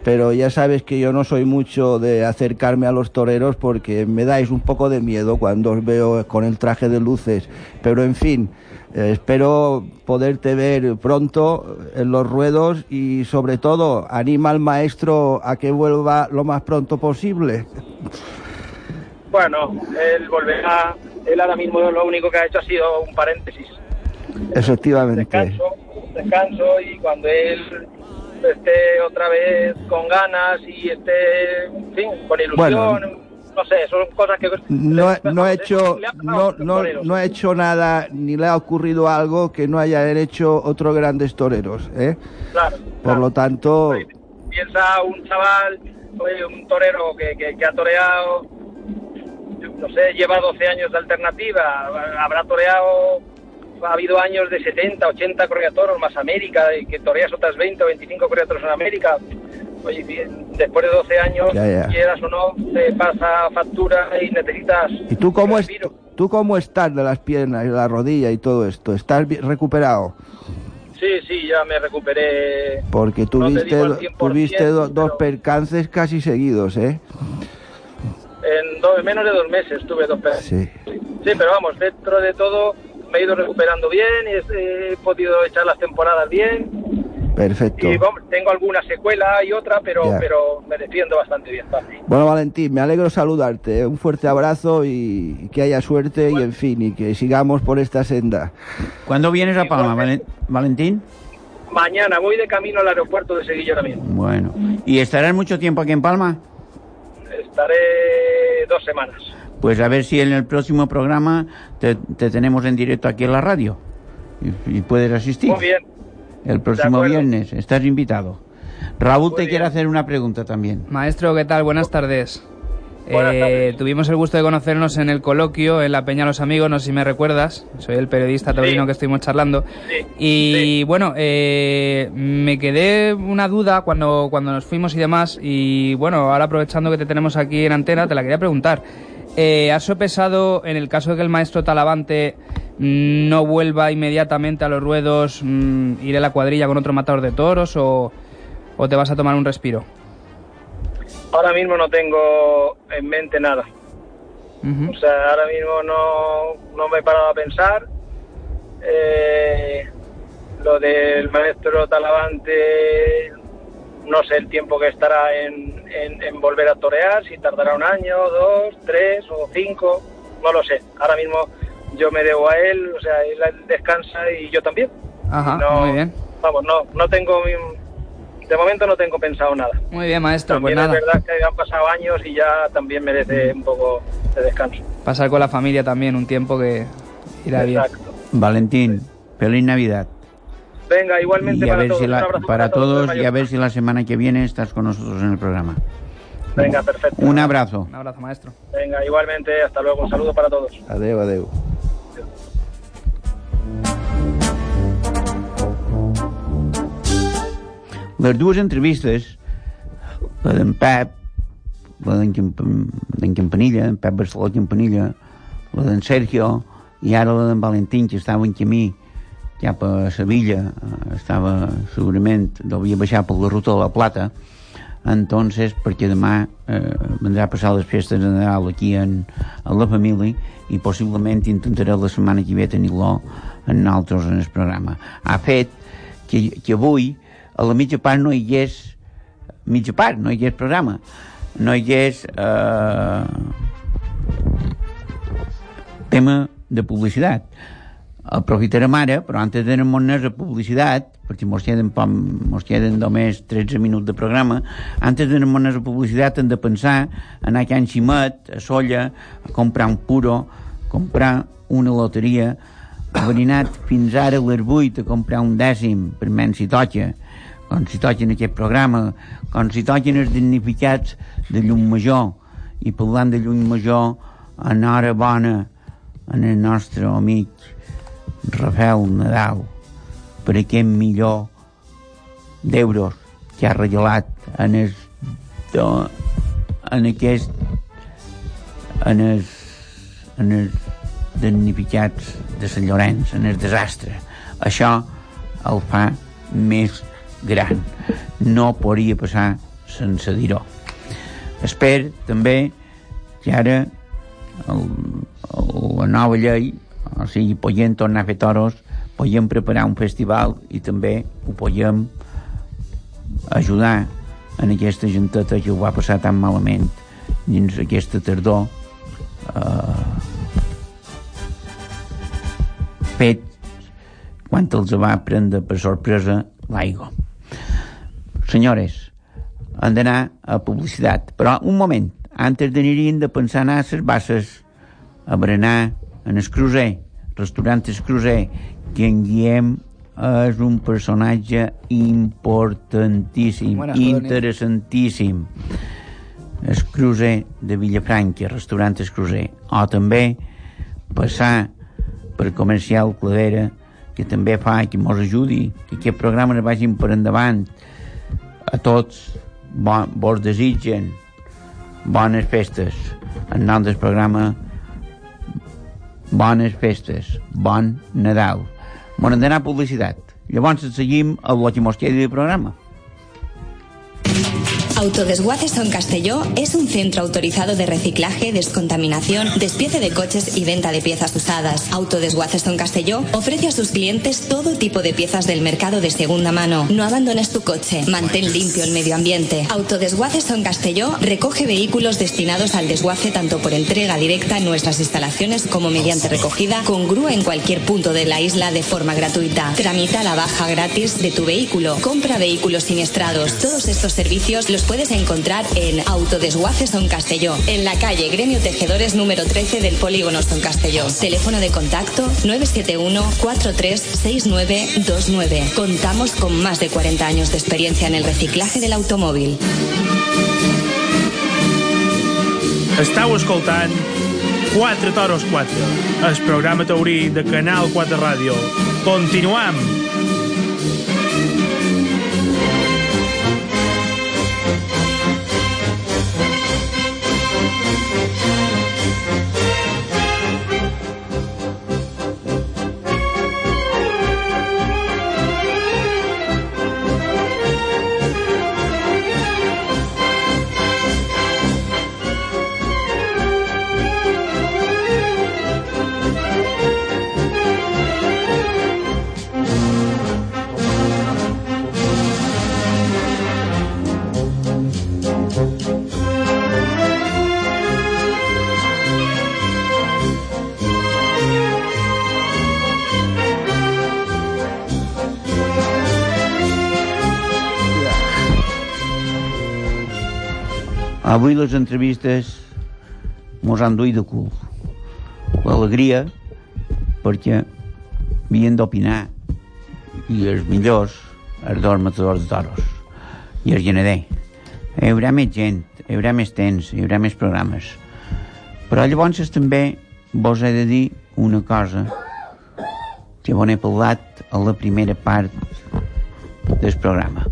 Pero ya sabes que yo no soy mucho de acercarme a los toreros porque me dais un poco de miedo cuando os veo con el traje de luces. Pero en fin, eh, espero poderte ver pronto en los ruedos y sobre todo anima al maestro a que vuelva lo más pronto posible. Bueno, él volverá. Él ahora mismo lo único que ha hecho ha sido un paréntesis. Efectivamente. Descanso, descanso y cuando él esté otra vez con ganas y esté, en fin, con ilusión, Bueno. no sé, son cosas que... No, no he hecho no, no, no he hecho nada ni le ha ocurrido algo que no hayan hecho otros grandes toreros, ¿eh? Claro, Por lo tanto, piensa un chaval, un torero que, que, que ha toreado, no sé, lleva 12 años de alternativa, habrá toreado, ha habido años de 70, 80 correatoros más América, y que toreas otras 20 o 25 correatoros en América. Oye, bien, después de 12 años, Ya, ya. quieras o no, te pasa factura y necesitas... ¿y tú cómo, es, tú cómo estás de las piernas y la rodilla y todo esto? ¿Estás recuperado? Sí, sí, ya me recuperé. Porque tuviste, digo al do- 100%, tuviste do- dos percances casi seguidos, ¿eh? En, do- en menos de dos meses tuve dos pe- Sí. Sí, pero vamos, dentro de todo me he ido recuperando bien y he, he podido echar las temporadas bien. Perfecto. Y vamos, tengo alguna secuela y otra, pero, Ya. pero me defiendo bastante bien. Bueno, Valentín, me alegro saludarte. ¿eh? Un fuerte abrazo y que haya suerte y, en fin, y que sigamos por esta senda. ¿Cuándo vienes a Palma, Valen- Valentín? Mañana voy de camino al aeropuerto de Sevilla ahora mismo. Bueno. ¿Y estarás mucho tiempo aquí en Palma? Estaré dos semanas. Pues a ver si en el próximo programa te, te tenemos en directo aquí en la radio. y, y puedes asistir. Muy bien. El próximo viernes estás invitado. Raúl Muy te bien. quiere hacer una pregunta también. Maestro, ¿qué tal? Buenas tardes. Buenas Eh, tardes. tuvimos el gusto de conocernos en el coloquio en la Peña Los Amigos, no sé si me recuerdas. Soy el periodista taurino que estuvimos charlando. Sí, Y bueno, eh, me quedé una duda cuando, cuando nos fuimos y demás. Y bueno, ahora aprovechando que te tenemos aquí en antena, te la quería preguntar. Eh, ¿Has sopesado, en el caso de que el maestro Talavante no vuelva inmediatamente a los ruedos, mm, ir a la cuadrilla con otro matador de toros o, o te vas a tomar un respiro? Ahora mismo no tengo en mente nada. O sea, ahora mismo no, no me he parado a pensar. Eh, lo del maestro Talavante, no sé el tiempo que estará en, en- en volver a torear, si tardará un año, dos, tres o cinco, no lo sé. Ahora mismo yo me debo a él, o sea, él descansa y yo también. Ajá, No, muy bien. Vamos, no, no tengo, mi- de momento no tengo pensado nada. Muy bien, maestro, También pues nada. es verdad que han pasado años y ya también merece un poco de descanso. Pasar con la familia también un tiempo que irá bien. Exacto. Valentín, feliz Navidad. Venga, igualmente Y a para ver todos. si la- abrazo para todos todos y a ver si la semana que viene estás con nosotros en el programa. Venga, perfecto. Un abrazo. Un abrazo, maestro. Venga, igualmente. Hasta luego. Un saludo para todos. Adeu, adeu. Les dues entrevistes, la d'en Pep, la d'en Camp- Campanilla, en Pep Barceló Campanilla, la d'en Sergio i ara la d'en Valentín, que estava en camí cap a Sevilla, eh, estava segurament, devia baixar per la ruta de la Plata, entonces, perquè demà eh, vendrà a passar les festes de Nadal aquí en, a la família i possiblement intentaré la setmana que ve tenir-lo en nosaltres en el programa. Ha fet que, que avui a la mitja part no hi hagués mitja part, no hi hagués programa. No hi hagués eh, tema de publicitat aprofitarem ara, però antes de anar a publicitat, perquè mos queden, pom, mos queden només 13 minuts de programa, antes de anar a publicitat hem de pensar en anar a Can Ximet, a Solla, a comprar un puro, comprar una loteria, haver anat fins ara a les 8 a comprar un dècim per menys si toca, com si toca en aquest programa, com si toquen els dignificats de llum major, i parlant de llum major, enhorabona en el nostre amic Rafael Nadal per aquest milió d'euros que ha regalat en do, en aquest en els, en els damnificats de Sant Llorenç, en el desastre. Això el fa més gran. No podria passar sense dir-ho. Espero també que ara el, el, la nova llei, o sigui, podem tornar a fer toros, podem preparar un festival i també ho podem ajudar en aquesta genteta que ho va passar tan malament dins aquesta tardor eh, fet quan els va prendre per sorpresa l'aigua. Senyores, han d'anar a publicitat. Però un moment, antes d'anirien de pensar anar a les basses, a berenar en el crucer, restaurant el crucer, que en Guillem és un personatge importantíssim, Buenas interessantíssim. El crucer de Vilafranca, restaurant el crucer. O també passar per comercial Cladera, que també fa que mos ajudi, que aquest programa es vagin per endavant. A tots bon, vos desitgen bones festes. En nom del programa, bones festes, bon Nadal. Bon d'anar a publicitat. Llavors seguim a lo que mos quedi de programa. Autodesguaces Son Castelló es un centro autorizado de reciclaje, descontaminación, despiece de coches y venta de piezas usadas. Autodesguaces Son Castelló ofrece a sus clientes todo tipo de piezas del mercado de segunda mano. No abandones tu coche, mantén limpio el medio ambiente. Autodesguaces Son Castelló recoge vehículos destinados al desguace tanto por entrega directa en nuestras instalaciones como mediante recogida con grúa en cualquier punto de la isla de forma gratuita. Tramita la baja gratis de tu vehículo. Compra vehículos siniestrados. Todos estos servicios los puedes encontrar en Autodesguace Son Castelló, en la calle Gremio Tejedores número 13 del Polígono Son Castelló. Teléfono de contacto 971-436929. Contamos con más de 40 años de experiencia en el reciclaje del automóvil. Estau escoltant 4 toros 4, el programa taurí de Canal 4 Ràdio. Continuam! Avui les entrevistes mos han duit de cul. L'alegria perquè havien d'opinar i els millors, els dos matadors de toros i el genader. Hi haurà més gent, hi haurà més temps, hi haurà més programes. Però llavors també vos he de dir una cosa que bon he parlat a la primera part del programa.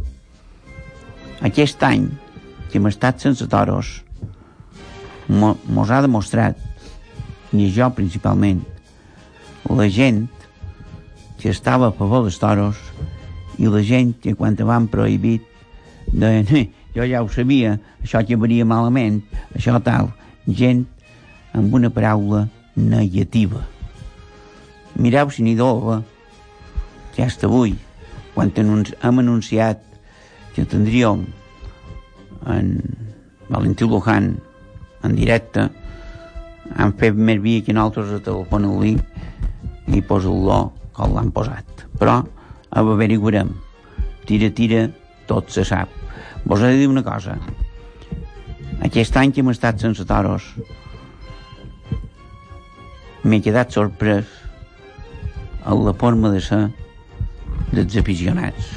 Aquest any que hem estat sense toros. Mo, mos ha demostrat i jo principalment la gent que estava a favor dels toros i la gent que quan te van prohibit de, jo ja ho sabia això que venia malament això tal, gent amb una paraula negativa. Mireu si n'hi dova que hasta avui quan hem anunciat que tindríem en Valentí Luján en directe. Han fet més via que nosaltres a telefonar-li i posa-lo com l'han posat. Però a veure hi veurem tira tira tot se sap. Vos he de dir una cosa. Aquest any que hem estat sense toros m'he quedat sorprès a la forma de ser dels aficionats.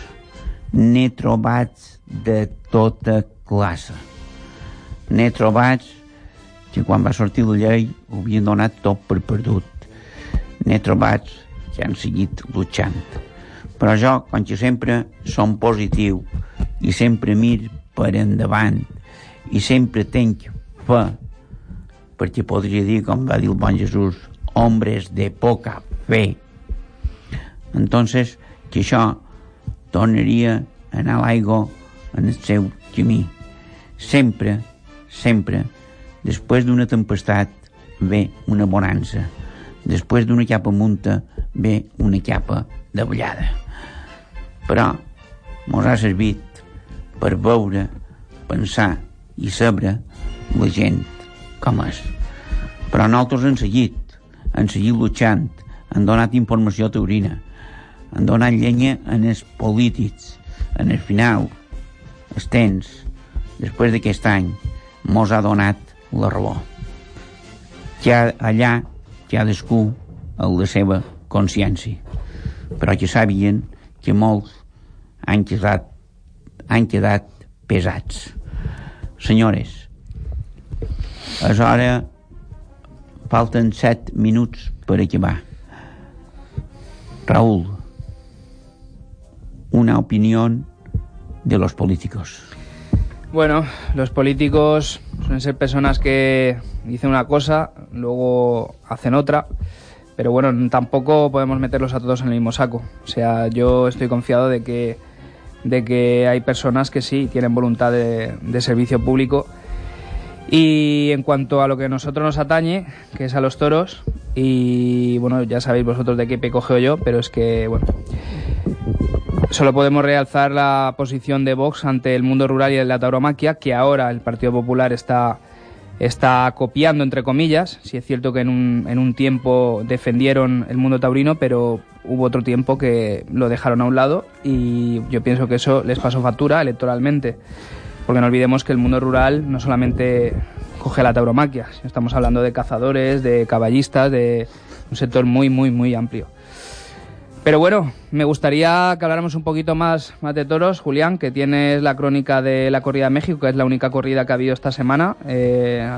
N'he trobat de tota classe. N'he trobat que quan va sortir la llei ho havien donat tot per perdut. N'he trobat que han seguit luchant. Però jo, com que sempre som positiu i sempre mir per endavant i sempre tenc fe, perquè podria dir, com va dir el bon Jesús, hombres de poca fe. Entonces, que això tornaria a anar a l'aigua en el seu camí. Sempre, sempre, després d'una tempestat ve una bonança. Després d'una capa munta ve una capa de ballada. Però mos ha servit per veure, pensar i saber la gent com és. Però nosaltres hem seguit, hem seguit luchant, han donat informació taurina, han donat llenya en els polítics. En el final, els temps, després d'aquest any, mos ha donat la raó. Que allà cadascú a la seva consciència. Però que sabien que molts han quedat, han quedat pesats. Senyores, és hora falten set minuts per acabar. Raúl, una opinión de los políticos. Bueno, los políticos suelen ser personas que dicen una cosa, luego hacen otra, pero bueno, tampoco podemos meterlos a todos en el mismo saco. O sea, yo estoy confiado de que, de que hay personas que sí tienen voluntad de, servicio público. Y en cuanto a lo que a nosotros nos atañe, que es a los toros, y bueno, ya sabéis vosotros de qué pe cogeo yo, pero es que, bueno, Solo podemos realzar la posición de Vox ante el mundo rural y la tauromaquia, que ahora el Partido Popular está, está copiando, entre comillas. Si es cierto que en un, en un tiempo defendieron el mundo taurino, pero hubo otro tiempo que lo dejaron a un lado y yo pienso que eso les pasó factura electoralmente. Porque no olvidemos que el mundo rural no solamente coge la tauromaquia, estamos hablando de cazadores, de caballistas, de un sector muy, muy, muy amplio. Pero bueno, me gustaría que habláramos un poquito más, más de toros, Julián, que tienes la crónica de la corrida de México, que es la única corrida que ha habido esta semana. Eh,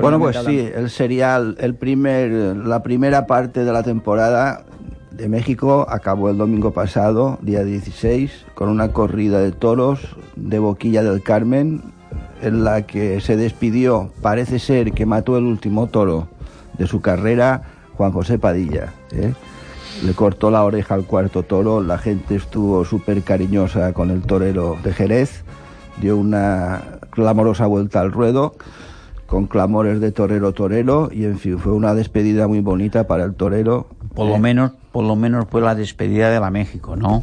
bueno, pues sí, el serial, el primer, la primera parte de la temporada de México acabó el domingo pasado, día 16, con una corrida de toros de Boquilla del Carmen, en la que se despidió, parece ser que mató el último toro de su carrera, Juan José Padilla. ¿eh? Le cortó la oreja al cuarto toro, la gente estuvo súper cariñosa con el torero de Jerez, dio una clamorosa vuelta al ruedo, con clamores de torero torero, y en fin, fue una despedida muy bonita para el torero. Por lo Eh, menos, por lo menos fue la despedida de la México, ¿no?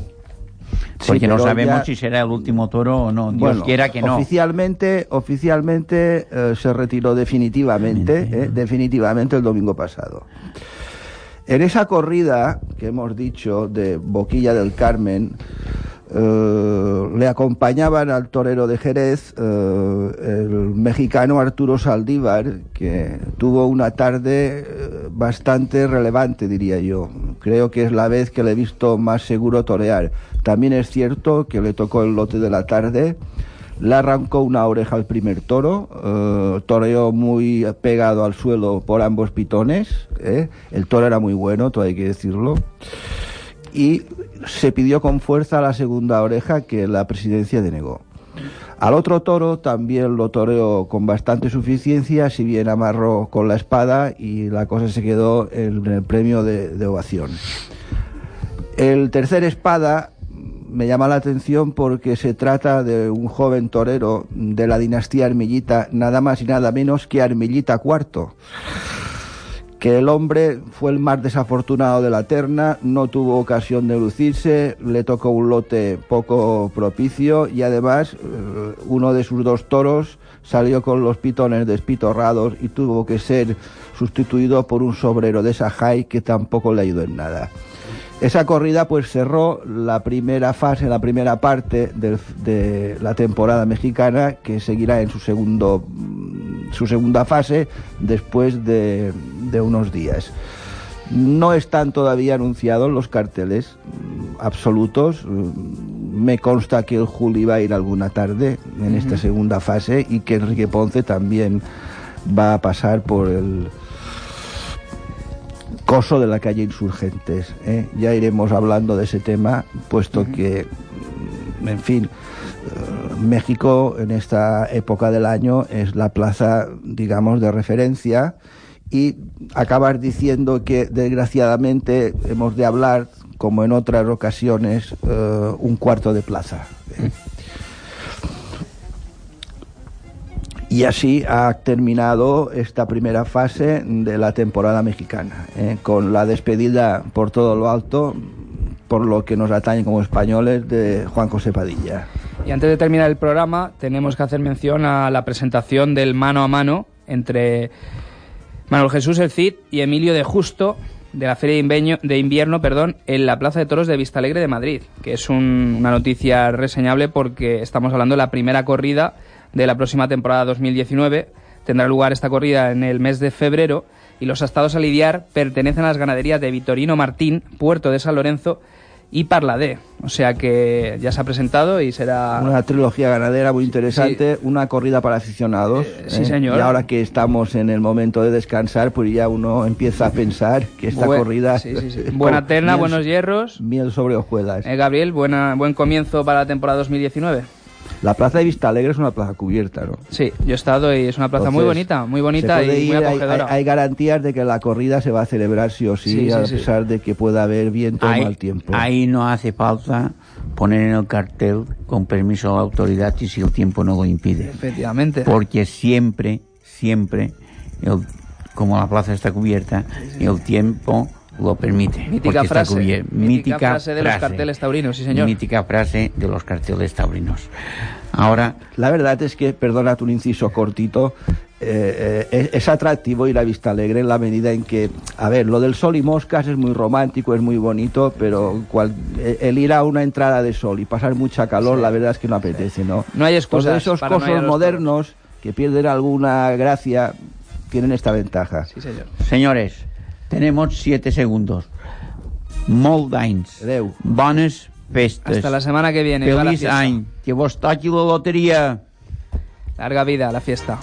Sí, Porque no sabemos ya- si será el último toro o no. Dios Bueno, quiera que no. Oficialmente, oficialmente eh, se retiró definitivamente, eh, definitivamente el domingo pasado. En esa corrida que hemos dicho de Boquilla del Carmen, eh, le acompañaban al torero de Jerez eh, el mexicano Arturo Saldívar, que tuvo una tarde eh, bastante relevante, diría yo. Creo que es la vez que le he visto más seguro torear. También es cierto que le tocó el lote de la tarde. Le arrancó una oreja al primer toro, eh, toreó muy pegado al suelo por ambos pitones. ¿eh? El toro era muy bueno, todo hay que decirlo. Y se pidió con fuerza la segunda oreja que la presidencia denegó. Al otro toro también lo toreó con bastante suficiencia, si bien amarró con la espada y la cosa se quedó en el premio de, de ovación. El tercer espada me llama la atención porque se trata de un joven torero de la dinastía Armillita, nada más y nada menos que Armillita IV. Que el hombre fue el más desafortunado de la terna, no tuvo ocasión de lucirse, le tocó un lote poco propicio y además eh, uno de sus dos toros salió con los pitones despitorrados y tuvo que ser sustituido por un sobrero de Sajay que tampoco le ayudó en nada. Esa corrida pues cerró la primera fase, la primera parte del- de la temporada mexicana que seguirá en su segundo su segunda fase después de, de unos días. No están todavía anunciados los carteles mm, absolutos. Mm, Me consta que el Juli va a ir alguna tarde en esta segunda fase y que Enrique Ponce también va a pasar por el, coso de la calle Insurgentes. ¿eh? Ya iremos hablando de ese tema, puesto que, mm, en fin, eh, México en esta época del año es la plaza, digamos, de referencia y acabar diciendo que desgraciadamente hemos de hablar, como en otras ocasiones, eh, un cuarto de plaza. ¿eh? Y así ha terminado esta primera fase de la temporada mexicana, ¿eh? con la despedida por todo lo alto, por lo que nos atañe como españoles, de Juan José Padilla. Y antes de terminar el programa, tenemos que hacer mención a la presentación del mano a mano entre Manuel Jesús El Cid y Emilio de Justo de la Feria de de invierno perdón, en la Plaza de Toros de Vistalegre de Madrid, que es un- una noticia reseñable porque estamos hablando de la primera corrida de la próxima temporada 2019. Tendrá lugar esta corrida en el mes de febrero y los astados a lidiar pertenecen a las ganaderías de Vitorino Martín, Puerto de San Lorenzo y Parladé. O sea que ya se ha presentado y será... Una trilogía ganadera muy interesante, una corrida para aficionados. sí, ¿eh? señor. Y ahora que estamos en el momento de descansar, pues ya uno empieza a pensar que esta Buen- corrida... sí, sí, sí. Buena terna, miel- buenos hierros. Miel sobre hojuelas. Eh, Gabriel, buena, buen comienzo para la temporada 2019. La plaza de Vista Alegre es una plaza cubierta, ¿no? Sí, yo he estado y es una plaza muy bonita, muy bonita y muy ir, hay- acogedora. Hay, hay garantías de que la corrida se va a celebrar sí o sí, Sí, sí, a sí. pesar de que pueda haber viento o mal tiempo. ahí no hace falta poner en el cartel con permiso de la autoridad y si el tiempo no lo impide. Efectivamente. Porque siempre, siempre, el- como la plaza está cubierta, el tiempo lo permite. Mítica frase, cubier- mítica frase de los carteles taurinos, sí, señor. Mítica frase de los carteles taurinos. Ahora, La verdad es que, perdona un inciso cortito, eh, eh, es atractivo ir a Vista Alegre en la medida en que, a ver, lo del sol y moscas es muy romántico, es muy bonito, pero cual- eh, el ir a una entrada de sol y pasar mucha calor, la verdad es que no apetece, ¿no? No hay excusas Todos esos para no los modernos que pierden alguna gracia tienen esta ventaja. Sí, señor. Señores, tenemos siete segundos. Molt d'anys. Bones festes. Hasta la semana que viene. Fiesta. any. Que vos toqui la loteria. Larga vida a la fiesta.